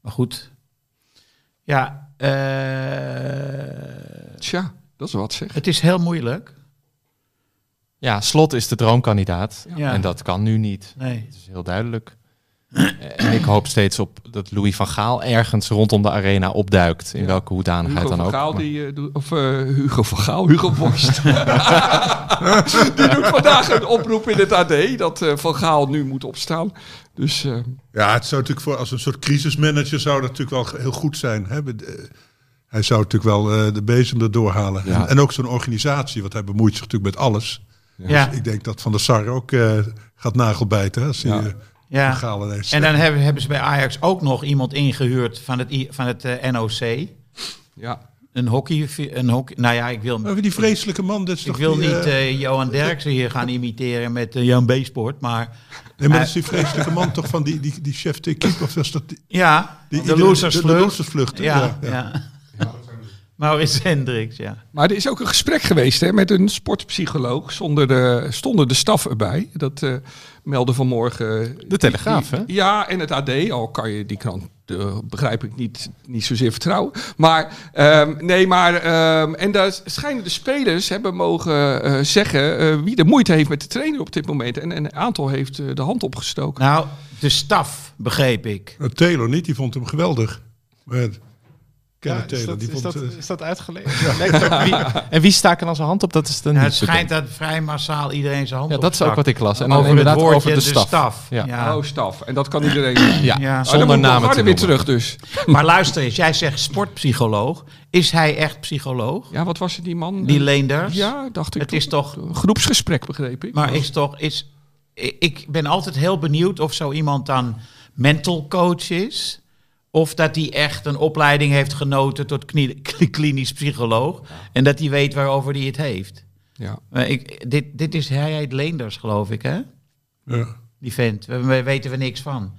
Maar goed. Ja, eh, Tja, dat is wat zeg. het is heel moeilijk. Ja, Slot is de droomkandidaat. Ja. En dat kan nu niet. Nee. Dat is heel duidelijk. En ik hoop steeds op dat Louis van Gaal ergens rondom de arena opduikt. In welke hoedanigheid Hugo dan van ook. Gaal, Maar- die, eh, doet- of eh, Hugo van Gaal, Hugo Borst. die doet vandaag een oproep in het AD dat eh, Van Gaal nu moet opstaan. Dus eh, Ja, het zou natuurlijk voor als een soort crisismanager zou dat natuurlijk wel heel goed zijn. Hè? Hij zou natuurlijk wel eh, de bezem erdoor halen. Ja. En, en ook zo'n organisatie, want hij bemoeit zich natuurlijk met alles. Ja. Dus ik denk dat Van der Sar ook eh, gaat nagelbijten. Hè, als Ja. eh, Ja. En dan hebben, hebben ze bij Ajax ook nog iemand ingehuurd van het, van het eh, NOC. ja, Een hockey, een hockey. Nou ja, ik wil, Over die vreselijke man, dat is ik toch wil die, niet eh, eh, Johan Derksen hier gaan imiteren met uh, Jan B-sport, maar nee, maar dat is die vreselijke man toch van die, die, die chef de of was dat die, ja, die de losersvlucht. De, de losersvlucht, Ja, ja, ja. Maurits Hendricks, ja. maar er is ook een gesprek geweest hè, met een sportpsycholoog zonder de, stonden de staf erbij. Dat eh meldde vanmorgen. De Telegraaf, hè? Ja, en het AD, al kan je die krant, eh, begrijp ik, niet, niet zozeer vertrouwen. Maar, ehm, nee, maar, ehm, en daar schijnen de spelers hebben mogen eh, zeggen eh, wie de moeite heeft met de trainer op dit moment. En, en een aantal heeft eh, de hand opgestoken. Nou, de staf, begreep ik. Uh, Taylor niet, die vond hem geweldig. Maar, Ja, is, dat, die is, dat, eh, is dat uitgeleverd? Nee, wie, en wie staken dan zijn hand op? Dat is dan Ja, het schijnt dat vrij massaal iedereen zijn hand Ja, dat is ook wat ik las. En dan over het inderdaad woordje over de staf. Ja. Ja. Oh, staf. En dat kan iedereen. Ja, Ja. Dan zonder moet namen te weer noemen. terug dus. Maar luister eens, jij zegt sportpsycholoog. Is hij echt psycholoog? Ja, wat was het die man? Die Eh, Leenders? Ja, dacht ik. Het is toch... Een groepsgesprek, begreep ik. Maar is toch... Is, ik ben altijd heel benieuwd of zo iemand dan mental coach is. Of dat hij echt een opleiding heeft genoten tot klinisch psycholoog. En dat hij weet waarover hij het heeft. Ja. Maar ik, dit, dit is hij heet Leenders, geloof ik, hè? ja. Die vent. Daar we- weten we niks van.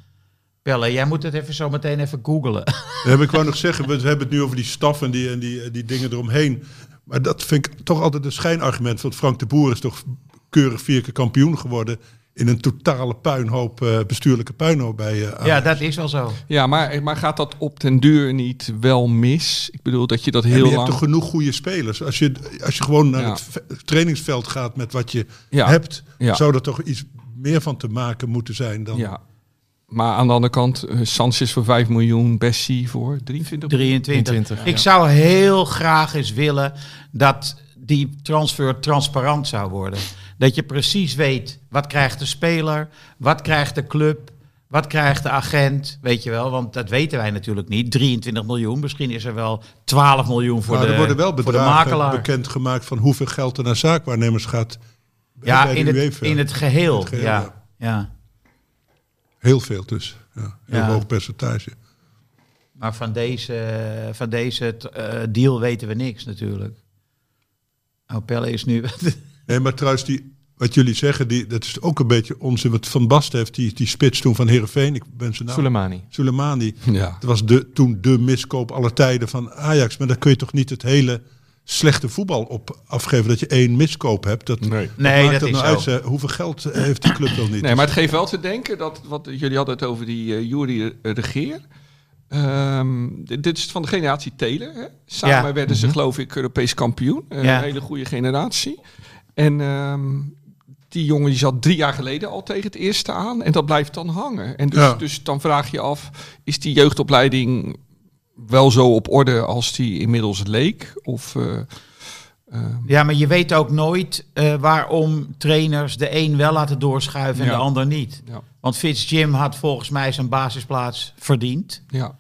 Pelle, jij moet het even zo meteen even googlen. Ja, ik wou nog zeggen, we hebben het nu over die staf en die, en die, en die dingen eromheen. Maar dat vind ik toch altijd een schijnargument. Want Frank de Boer is toch keurig vier keer kampioen geworden. In een totale puinhoop, eh, bestuurlijke puinhoop bij eh, ja, dat is wel zo. Ja, maar, maar gaat dat op den duur niet wel mis? Ik bedoel dat je dat En heel je hebt lang... toch genoeg goede spelers. Als je, als je gewoon naar Ja. het ve- trainingsveld gaat met wat je Ja. hebt, Ja. zou er toch iets meer van te maken moeten zijn dan. Ja. Maar aan de andere kant, eh, Sanchez voor 5 miljoen, Bessie voor 23 miljoen. 23. 23, Ik zou heel graag eens willen dat die transfer transparant zou worden. Dat je precies weet, wat krijgt de speler, wat krijgt de club, wat krijgt de agent, weet je wel. Want dat weten wij natuurlijk niet. 23 miljoen, misschien is er wel 12 miljoen voor, Maar de, er worden wel voor de bedragen makelaar. bekendgemaakt van hoeveel geld er naar zaakwaarnemers gaat. Ja, in het, in het geheel. In het geheel, ja. ja. Ja. Heel veel dus. Ja, heel Ja. hoog percentage. Maar van deze, van deze eh, deal weten we niks natuurlijk. Nou, Pelle is nu... Nee, maar trouwens, die, wat jullie zeggen, die, dat is ook een beetje onzin. Wat Van Basten heeft, die, die spits toen van Heerenveen. Ik ben zijn naam. Soleimani. Soleimani. Ja. Dat was de, toen de miskoop aller tijden van Ajax. Maar daar kun je toch niet het hele slechte voetbal op afgeven. Dat je één miskoop hebt. Dat, Nee. Nee, maakt dat is nou zo. uit, zeg, Hoeveel geld eh, heeft die club wel niet? Nee, maar het geeft wel te denken dat, wat jullie hadden het over die eh Jury Regeer. Ehm, dit, dit is van de generatie Taylor. Hè? Samen Ja. werden ze geloof ik Europees kampioen. Eh, Ja. Een hele goede generatie. En ehm, die jongen die zat drie jaar geleden al tegen het eerste aan. En dat blijft dan hangen. En dus, Ja. dus dan vraag je af, is die jeugdopleiding wel zo op orde als die inmiddels leek? Of... eh, ehm, Ja, maar je weet ook nooit eh, waarom trainers de een wel laten doorschuiven en Ja. de ander niet. ja, Want Fitz Jim had volgens mij zijn basisplaats verdiend. ja.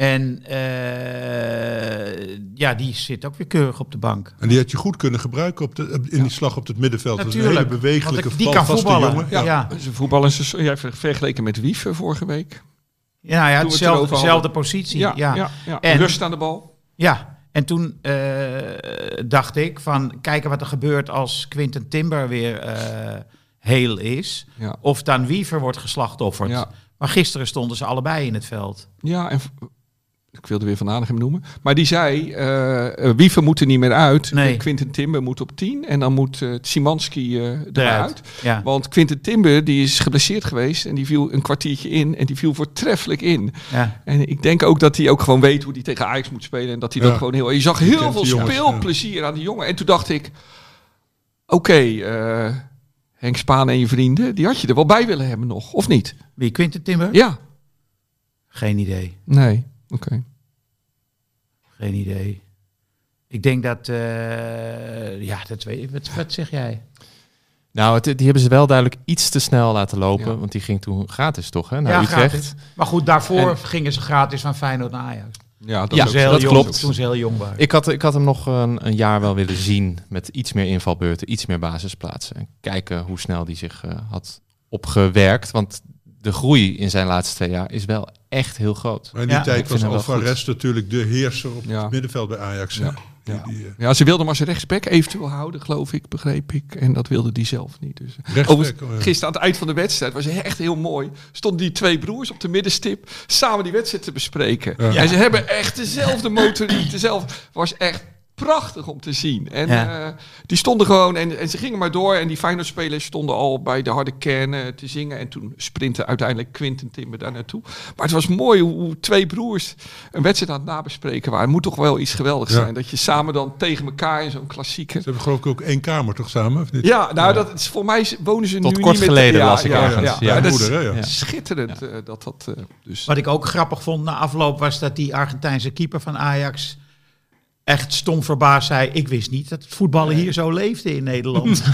En eh, ja, die zit ook weer keurig op de bank. En die had je goed kunnen gebruiken op de, in die slag op het middenveld. Dat is een Natuurlijk, hele bewegelijke, die kan voetballen. jongen. Ja. Ja. Ze voetballen ze ja, ver- vergeleken met Wief eh, vorige week. Ja, ja het hetzelfde, dezelfde positie. Ja, Ja, ja. ja, En- Rust aan de bal. Ja, en toen eh, dacht ik van kijken wat er gebeurt als Quinten Timber weer eh, heel is. Ja. Of dan Wiever wordt geslachtofferd. Ja. Maar gisteren stonden ze allebei in het veld. Ja, en ik wilde weer Van Aanigem noemen. Maar die zei, eh eh, Wiever moet er niet meer uit. Nee. Quinten Timber moet op 10. En dan moet eh Simanski eh eruit. Eruit. Ja. Want Quinten Timber die is geblesseerd geweest. En die viel een kwartiertje in. En die viel voortreffelijk in. Ja. En ik denk ook dat hij ook gewoon weet hoe hij tegen Ajax moet spelen. En dat hij Ja. dat gewoon heel... Je zag heel veel speelplezier aan die jongen. En toen dacht ik... Oké, eh, Henk Spaan en je vrienden... Die had je er wel bij willen hebben nog. Of niet? Wie Quinten Timber? Ja. Geen idee. Nee. Oké. Geen idee. Ik denk dat... eh, ja, dat weet ik. Wat, wat zeg jij? Nou, het, die hebben ze wel duidelijk iets te snel laten lopen. Ja. Want die ging toen gratis toch, hè? Naar ja, Utrecht. gratis. Maar goed, daarvoor En- gingen ze gratis van Feyenoord naar Ajax. Ja, dat Ja, heel dat jong- klopt. Toen ze heel jong waren. Ik had, ik had hem nog een, een jaar wel willen zien met iets meer invalbeurten, iets meer basisplaatsen. En kijken hoe snel die zich eh, had opgewerkt. Want de groei in zijn laatste twee jaar is wel echt heel groot. Maar in die Ja, tijd was Alvarez natuurlijk de heerser op Ja. het middenveld bij Ajax. Ja. Die- Ja. die, eh, Ja, ze wilden hem als rechtsback eventueel houden, geloof ik, begreep ik. En dat wilde die zelf niet. Dus. rechtsback, Overigens, oh ja. gisteren aan het eind van de wedstrijd was echt heel mooi. Stonden die twee broers op de middenstip samen die wedstrijd te bespreken. Ja. En ze hebben echt dezelfde motoriek, dezelfde. Was echt prachtig om te zien. En Ja. eh, die stonden gewoon en, en ze gingen maar door. En die Feyenoord-spelers stonden al bij de harde kern eh, te zingen. En toen sprintte uiteindelijk Quinten Timber daar naartoe. Maar het was mooi hoe, hoe twee broers een wedstrijd aan het nabespreken waren. Het moet toch wel iets geweldigs Ja. zijn. Dat je samen dan tegen elkaar in zo'n klassieke... Ze hebben geloof ik ook één kamer toch samen? Of niet? Ja, nou, dat is, voor mij wonen ze Tot nu kort niet meer... geleden las ik ergens, Ja, dat Moeder, schitterend eh, dat dat... eh, dus. Wat ik ook grappig vond na afloop was dat die Argentijnse keeper van Ajax echt stom verbaasd zei: Ik wist niet dat het voetballen hier zo leefde in Nederland.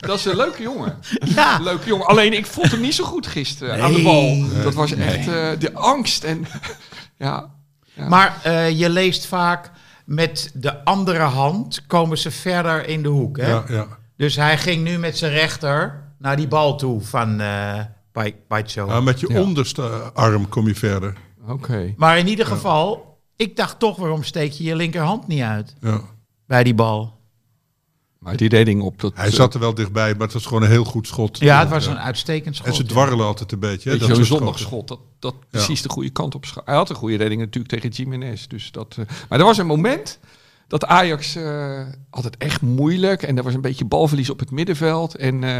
Dat is een leuke jongen. ja, leuke jongen. Alleen ik vond hem niet zo goed gisteren aan de bal. Dat was echt eh, de angst en... ja, Ja. maar eh, je leest vaak met de andere hand komen ze verder in de hoek. Hè? Ja, ja. Dus hij ging nu met zijn rechter naar die bal toe van eh Pacho. Maar met je Ja. onderste arm kom je verder. oké. Maar in ieder geval, ik dacht toch, waarom steek je je linkerhand niet uit Ja. bij die bal? Maar die redding op dat... Hij zat er wel dichtbij, maar het was gewoon een heel goed schot. Ja, het was een uitstekend schot. En ze ja. dwarrelen altijd een beetje. Hè, dat zo'n schoten. zondagschot, dat, dat precies de goede kant op Hij had een goede redding natuurlijk tegen Jiménez. Dus dat, eh, maar er was een moment dat Ajax eh, had het echt moeilijk. En er was een beetje balverlies op het middenveld. En, eh,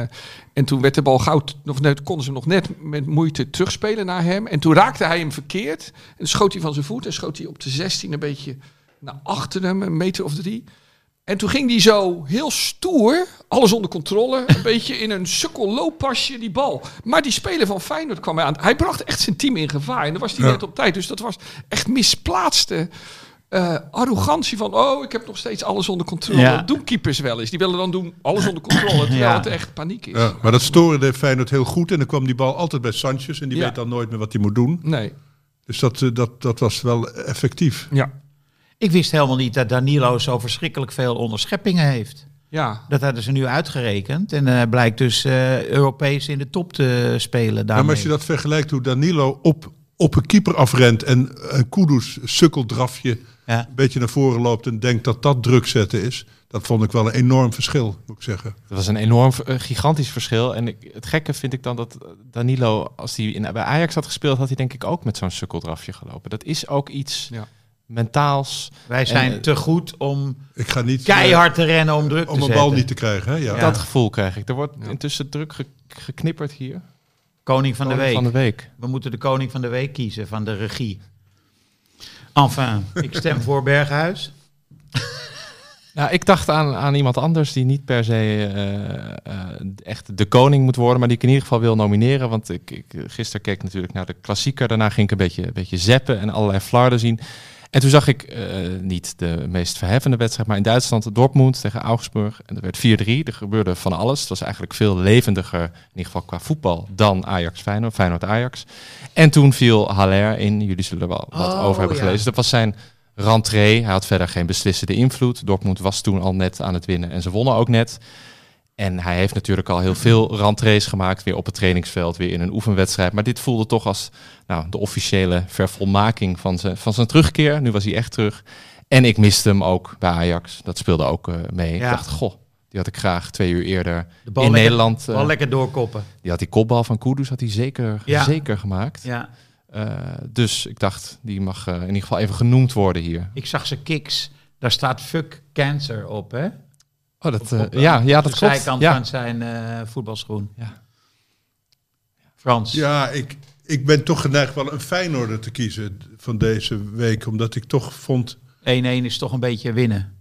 en toen werd de bal t- of net, konden ze nog net met moeite terugspelen naar hem. En toen raakte hij hem verkeerd. En schoot hij van zijn voet en schoot hij op de 16 een beetje naar achter hem, een meter of drie. En toen ging hij zo heel stoer, alles onder controle, een beetje in een sukkel looppasje die bal. Maar die speler van Feyenoord kwam aan. Hij bracht echt zijn team in gevaar en dan was hij Ja. net op tijd. Dus dat was echt misplaatste eh, arrogantie van, oh, ik heb nog steeds alles onder controle. Ja. Dat doen keepers wel eens. Die willen dan doen alles onder controle, terwijl Ja. het echt paniek is. Ja, maar dat stoorde Feyenoord heel goed. En dan kwam die bal altijd bij Sanchez. En die Ja. weet dan nooit meer wat hij moet doen. Nee. Dus dat, eh, dat, dat was wel effectief. Ja. Ik wist helemaal niet dat Danilo zo verschrikkelijk veel onderscheppingen heeft. Ja. Dat hadden ze nu uitgerekend. En hij blijkt dus eh, Europees in de top te spelen Ja, daarmee. maar als je dat vergelijkt hoe Danilo op, op een keeper afrent. En een Kudus sukkeldrafje Ja. een beetje naar voren loopt. En denkt dat dat druk zetten is. Dat vond ik wel een enorm verschil, moet ik zeggen. Dat was een enorm, eh, gigantisch verschil. En ik, het gekke vind ik dan dat Danilo, als hij in, bij Ajax had gespeeld, had hij denk ik ook met zo'n sukkeldrafje gelopen. Dat is ook iets Ja. mentaals. Wij zijn En, eh, te goed om Ik ga niet... eh, keihard te rennen om druk om te een bal niet te krijgen. Hè? Ja. Ja. Dat gevoel krijg ik. Er wordt Ja. intussen druk ge- geknipperd hier. Koning van de Koning week. Van de week. We moeten de koning van de week kiezen van de regie. Enfin, ik stem voor Berghuis. Nou, ik dacht aan, aan iemand anders die niet per se eh, eh, echt de koning moet worden, maar die ik in ieder geval wil nomineren. Want ik, ik gisteren keek natuurlijk naar de klassieker. Daarna ging ik een beetje, een beetje zappen en allerlei flarden zien. En toen zag ik eh, niet de meest verheffende wedstrijd, maar in Duitsland Dortmund tegen Augsburg. En er werd 4-3. Er gebeurde van alles. Het was eigenlijk veel levendiger, in ieder geval qua voetbal, dan Ajax-Feyenoord, Feyenoord-Ajax. En toen viel Haller in. Jullie zullen er wel wat Oh, over hebben ja. gelezen. Dat was zijn rentree. Hij had verder geen beslissende invloed. Dortmund was toen al net aan het winnen en ze wonnen ook net. En hij heeft natuurlijk al heel veel rentrees gemaakt, weer op het trainingsveld, weer in een oefenwedstrijd. Maar dit voelde toch als nou, de officiële vervolmaking van zijn, van zijn terugkeer. Nu was hij echt terug. En ik miste hem ook bij Ajax. Dat speelde ook eh, mee. Ik dacht, goh, die had ik graag twee uur eerder De bal in lekker- Nederland. eh, Wel lekker doorkoppen. die had die kopbal van Kudus had hij zeker, Ja. zeker gemaakt. Ja. Eh, dus ik dacht, die mag eh, in ieder geval even genoemd worden hier. Ik zag zijn kicks. Daar staat fuck cancer op, hè? Oh, dat, Op- eh, op, eh, ja, ja, op dat de klopt. zijkant Ja. van zijn eh, voetbalschoen. Ja. Frans. Ja, ik, ik ben toch geneigd wel een Feyenoorder te kiezen van deze week. Omdat ik toch vond... 1-1 is toch een beetje winnen.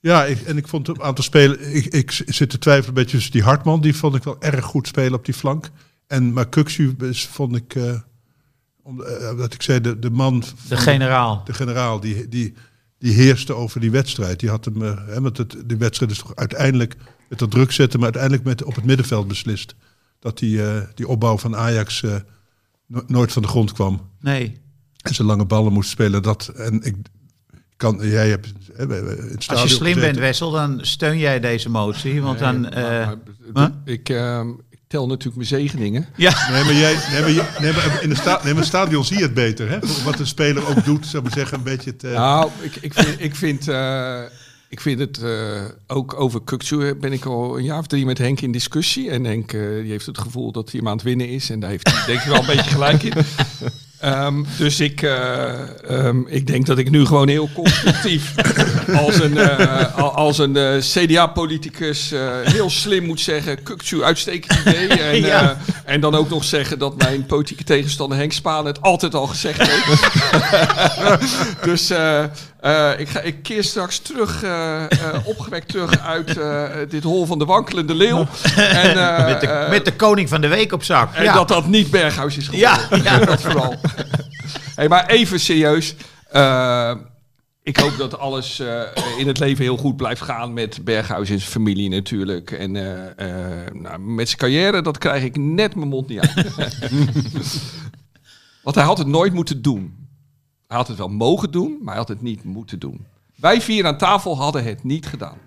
Ja, ik, en ik vond een aantal spelen... Ik, ik zit te twijfelen een beetje tussen die Hartman. Die vond ik wel erg goed spelen op die flank. En maar vond ik... eh eh, omdat ik zei, de, de man... De generaal. de generaal, die, die, die heerste over die wedstrijd. Die had hem, eh, hè, want het, die wedstrijd is toch uiteindelijk met dat druk zetten, maar uiteindelijk met, op het middenveld beslist. Dat die, eh, die opbouw van Ajax eh, no- nooit van de grond kwam. Nee. En ze lange ballen moest spelen. Dat, en ik kan, jij hebt hè, in het Als je slim gezeten. bent, Wessel, dan steun jij deze motie. Want dan... Eh, maar- huh? ik, ehm, ik tel natuurlijk mijn zegeningen. ja. Nee, maar, jij, nee, maar, je- nee, maar in, de sta, nee, maar in het stadion zie je het beter. Hè? Wat een speler ook doet, zou ik maar zeggen, een beetje het... eh, Nou, ik, ik vind, ik vind, eh, ik vind het eh, ook over Kukzu ben ik al een jaar of drie met Henk in discussie. En Henk eh, die heeft het gevoel dat hij hem aan het winnen is. En daar heeft hij denk ik wel een beetje gelijk in. Ehm, dus ik, eh, ehm, ik denk dat ik nu gewoon heel constructief als een, eh, al- als een eh, CDA-politicus heel slim moet zeggen... Kukzu, uitstekend idee. En, Ja. en dan ook nog zeggen dat mijn politieke tegenstander Henk Spaan het altijd al gezegd heeft. dus eh, ik, ga, ik keer straks terug, eh, eh, opgewekt terug uit dit hol van de wankelende leeuw. En, met, de, met de koning van de week op zak. en ja. dat dat niet Berghuis is geworden. Ja, ja. dat vooral. hey, maar even serieus. Ik hoop dat alles in het leven heel goed blijft gaan met Berghuis en zijn familie natuurlijk. En nou, met zijn carrière, dat krijg ik net mijn mond niet uit. Want hij had het nooit moeten doen. Hij had het wel mogen doen, maar hij had het niet moeten doen. Wij vier aan tafel hadden het niet gedaan.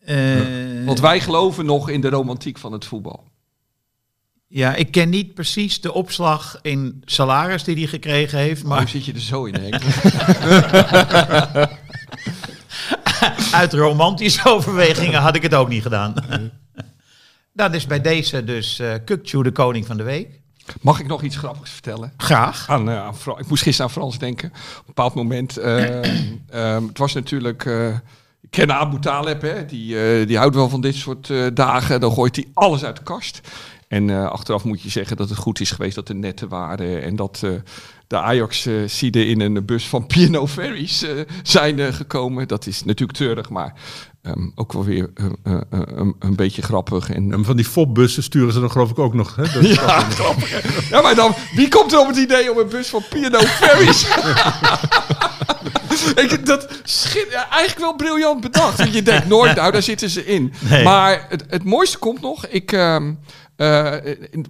Eh, Want wij geloven nog in de romantiek van het voetbal. ja, ik ken niet precies de opslag in salaris die hij gekregen heeft. Maar Maar zit je er zo in, Henk? uit romantische overwegingen had ik het ook niet gedaan. Dan is bij deze dus eh Kukçu de koning van de week. Mag ik nog iets grappigs vertellen? Graag. Aan, eh, aan Fra- ik moest gisteren aan Frans denken. Op een bepaald moment. eh, ehm, het was natuurlijk. eh ik ken Abu Taleb, hè, die, eh, die houdt wel van dit soort eh, dagen. Dan gooit hij alles uit de kast. En eh, achteraf moet je zeggen dat het goed is geweest dat er netten waren. En dat eh, de Ajax-sieden in een bus van Piano Ferries eh, zijn eh, gekomen. Dat is natuurlijk treurig, maar ehm, ook wel weer eh, eh, eh, een, een beetje grappig. En, en van die fopbussen sturen ze dan geloof ik ook nog. Hè? Dat ja, grappig. Ja, maar dan, wie komt er op het idee om een bus van Piano Ferries? ik, dat schit, ja, eigenlijk wel briljant bedacht. Want je denkt nooit, nou, daar zitten ze in. Nee. Maar het, het mooiste komt nog. Ik, ehm, eh,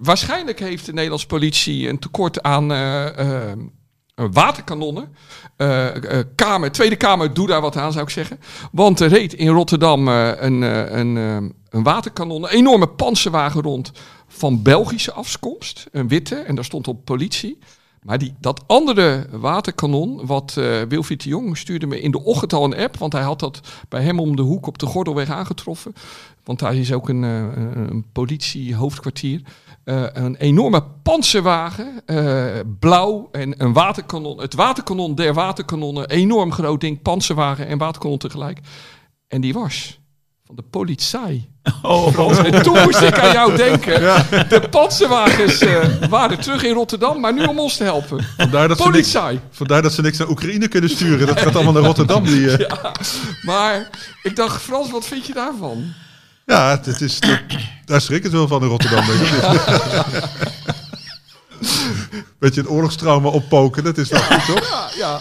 waarschijnlijk heeft de Nederlandse politie een tekort aan eh, eh, waterkanonnen. Kamer, Tweede Kamer, doe daar wat aan, zou ik zeggen. Want er reed in Rotterdam een, een, een waterkanon, een enorme panzerwagen rond van Belgische afkomst. Een witte, en daar stond op politie. Maar die, dat andere waterkanon, wat eh Wilfried de Jong stuurde me in de ochtend al een app, want hij had dat bij hem om de hoek op de Gordelweg aangetroffen. Want daar is ook een, eh, een, politiehoofdkwartier. Eh, een enorme panzerwagen, eh, blauw en een waterkanon. Het waterkanon der waterkanonnen, enorm groot ding, panzerwagen en waterkanon tegelijk. En die was van de politie. Frans. En toen moest ik aan jou denken. De panzerwagens waren terug in Rotterdam, maar nu om ons te helpen. Vandaar dat, ze niks, Politie. vandaar dat ze niks naar Oekraïne kunnen sturen. Dat gaat allemaal naar Rotterdam. Die, Ja, maar ik dacht, Frans, wat vind je daarvan? Ja, het is, dat, daar schrik ik het wel van in Rotterdam. Denk ik. beetje het oorlogstrauma oppoken. Dat is wel goed, toch? Ja, ja.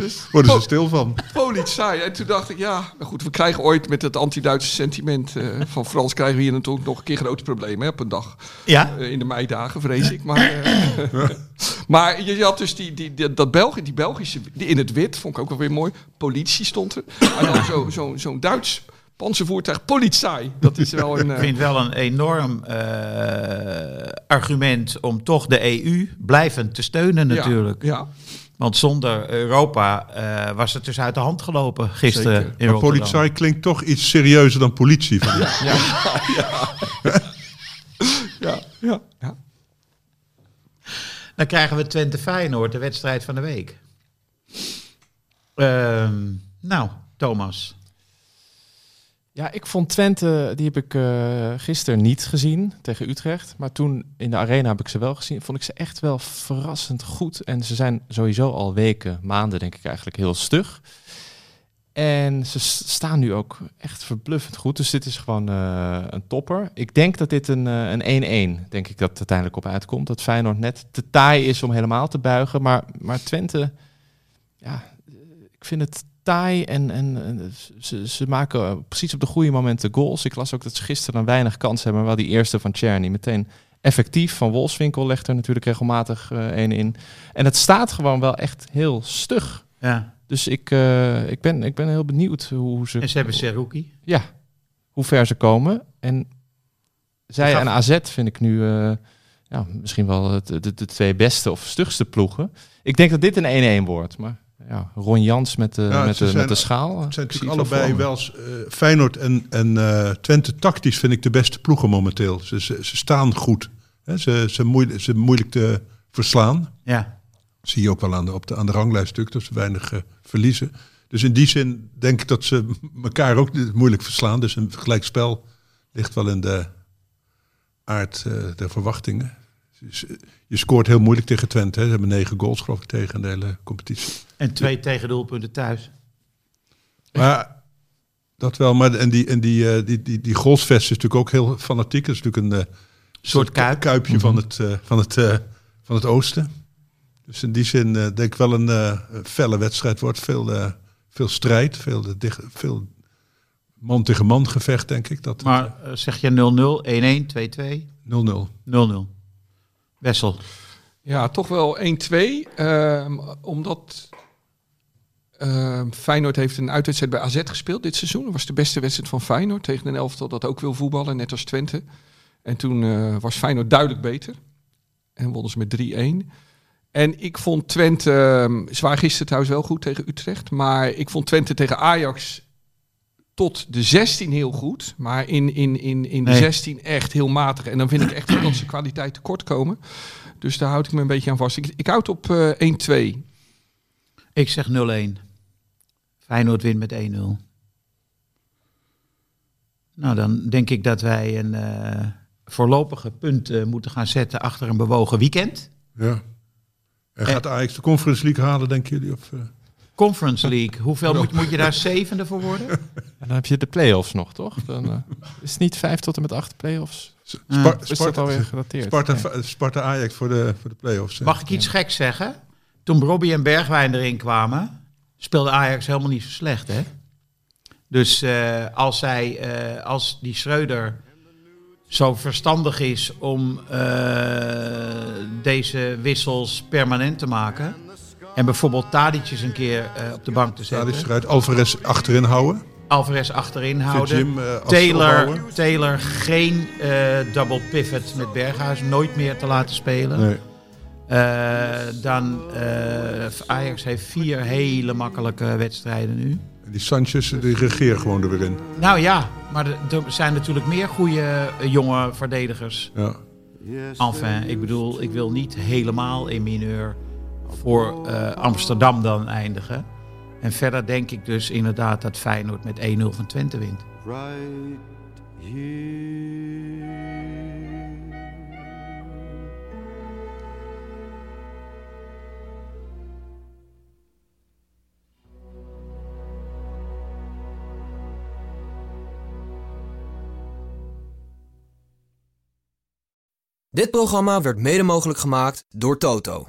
Dus, Worden ze stil van. politie. En toen dacht ik, ja, nou goed, we krijgen ooit met het anti-Duitse sentiment eh, van Frans... krijgen we hier natuurlijk nog een keer grote problemen hè, op een dag. Ja? Eh, in de meidagen, vrees ik. Maar, eh, maar je, je had dus die, die, die- dat België, die Belgische, die in het wit, vond ik ook wel weer mooi. Politie stond er. En dan zo- zo- zo'n Duits panzervoertuig, politie. Dat is wel een... Ik vind wel een enorm eh, argument om toch de EU blijvend te steunen ja, natuurlijk. Ja, Want zonder Europa eh, was het dus uit de hand gelopen gisteren Zeker. in Maar politie klinkt toch iets serieuzer dan politie. Van ja, ja, ja. Dan krijgen we Twente Feyenoord, de wedstrijd van de week. Ehm, nou, Thomas. Ja, ik vond Twente, die heb ik eh gisteren niet gezien tegen Utrecht. Maar toen in de arena heb ik ze wel gezien. Vond ik ze echt wel verrassend goed. En ze zijn sowieso al weken, maanden denk ik eigenlijk heel stug. En ze staan nu ook echt verbluffend goed. Dus dit is gewoon eh, een topper. Ik denk dat dit een eh, een 1-1, denk ik dat het uiteindelijk op uitkomt. Dat Feyenoord net te taai is om helemaal te buigen. Maar, maar Twente, ja, ik vind het taai en, en, en ze, ze maken precies op de goede momenten goals. Ik las ook dat ze gisteren een weinig kans hebben, maar wel die eerste van Czerny meteen effectief. Van Wolfswinkel legt er natuurlijk regelmatig eh een in. En het staat gewoon wel echt heel stug. Ja. Dus ik, eh, ik, ben, ik ben heel benieuwd hoe ze, En ze hebben Seruki. ja, hoe ver ze komen. En zij en AZ vind ik nu eh, ja, misschien wel het- de, de, twee beste of stugste ploegen. Ik denk dat dit een 1-1 wordt. Maar ja, Ron Jans met de, Ja, met ze de, zijn- met de schaal. Het zijn natuurlijk allebei wel eh, Feyenoord en, en eh, Twente tactisch vind ik de beste ploegen momenteel. Ze, ze, ze staan goed. Hè, ze, ze, moeilijk, ze moeilijk te verslaan. Ja. Zie je ook wel aan de, op de, aan de ranglijst natuurlijk, dat ze weinig eh, verliezen. Dus in die zin denk ik dat ze elkaar ook moeilijk verslaan. Dus een gelijkspel ligt wel in de aard eh, der verwachtingen. Dus, eh, je scoort heel moeilijk tegen Twente. Hè. Ze hebben negen goals geloof ik tegen in de hele competitie. En twee tegendoelpunten thuis. Maar dat wel, maar en die, en die, eh, die, die, die goalsvest is natuurlijk ook heel fanatiek. Het is natuurlijk een eh, Soort kuip. kuipje van, het, eh, van, het, eh, van het oosten. Dus in die zin denk ik wel een eh, felle wedstrijd wordt. Veel, veel strijd, veel, dicht, veel man tegen man gevecht denk ik. Dat Maar zeg je 0-0, 1-1, 2-2, 0-0. 0-0. Wessel. Ja, toch wel 1-2. ehm, omdat ehm, Feyenoord heeft een uitwedstrijd bij AZ gespeeld dit seizoen. Dat was de beste wedstrijd van Feyenoord tegen een elftal dat ook wil voetballen, net als Twente. En toen eh, was Feyenoord duidelijk beter. En wonnen ze met 3-1. En ik vond Twente, ehm, waren gisteren trouwens wel goed tegen Utrecht. Maar ik vond Twente tegen Ajax tot de 16 heel goed. Maar in, in, in, in de Nee. 16 echt heel matig. En dan vind ik echt dat ze kwaliteit tekort komen. Dus daar houd ik me een beetje aan vast. Ik, ik houd op eh 1-2. Ik zeg 0-1. Feyenoord wint met 1-0. Nou, dan denk ik dat wij een eh, voorlopige punt eh, moeten gaan zetten achter een bewogen weekend. Ja. En gaat Ajax de Conference League halen, denken jullie? Of, eh? Conference League. Hoeveel moet, moet je daar zevende voor worden? En dan heb je de play-offs nog, toch? Dan eh, is het niet vijf tot en met acht play-offs. Is dat Sparta, alweer? Sparta, Ja. Sparta Ajax voor de, voor de play-offs. hè? Mag ik iets geks zeggen? Toen Robbie en Bergwijn erin kwamen, speelde Ajax helemaal niet zo slecht, hè? Dus eh, als, zij, eh, als die Schreuder zo verstandig is om eh, deze wissels permanent te maken... en bijvoorbeeld Tadic een keer eh, op de bank te zetten... is eruit. Alvarez achterin houden. Alvarez achterin houden... Jim, eh, Taylor. Taylor geen eh, double pivot met Berghuis, nooit meer te laten spelen. Nee. Eh, dan eh, Ajax heeft vier hele makkelijke wedstrijden nu. Die Sanchez, die regeert gewoon er weer in. Nou ja, maar er- zijn natuurlijk meer goede jonge verdedigers. Ja. Enfin, ik bedoel, ik wil niet helemaal in mineur voor eh, Amsterdam dan eindigen. En verder denk ik dus inderdaad dat Feyenoord met 1-0 van Twente wint. Dit programma werd mede mogelijk gemaakt door Toto.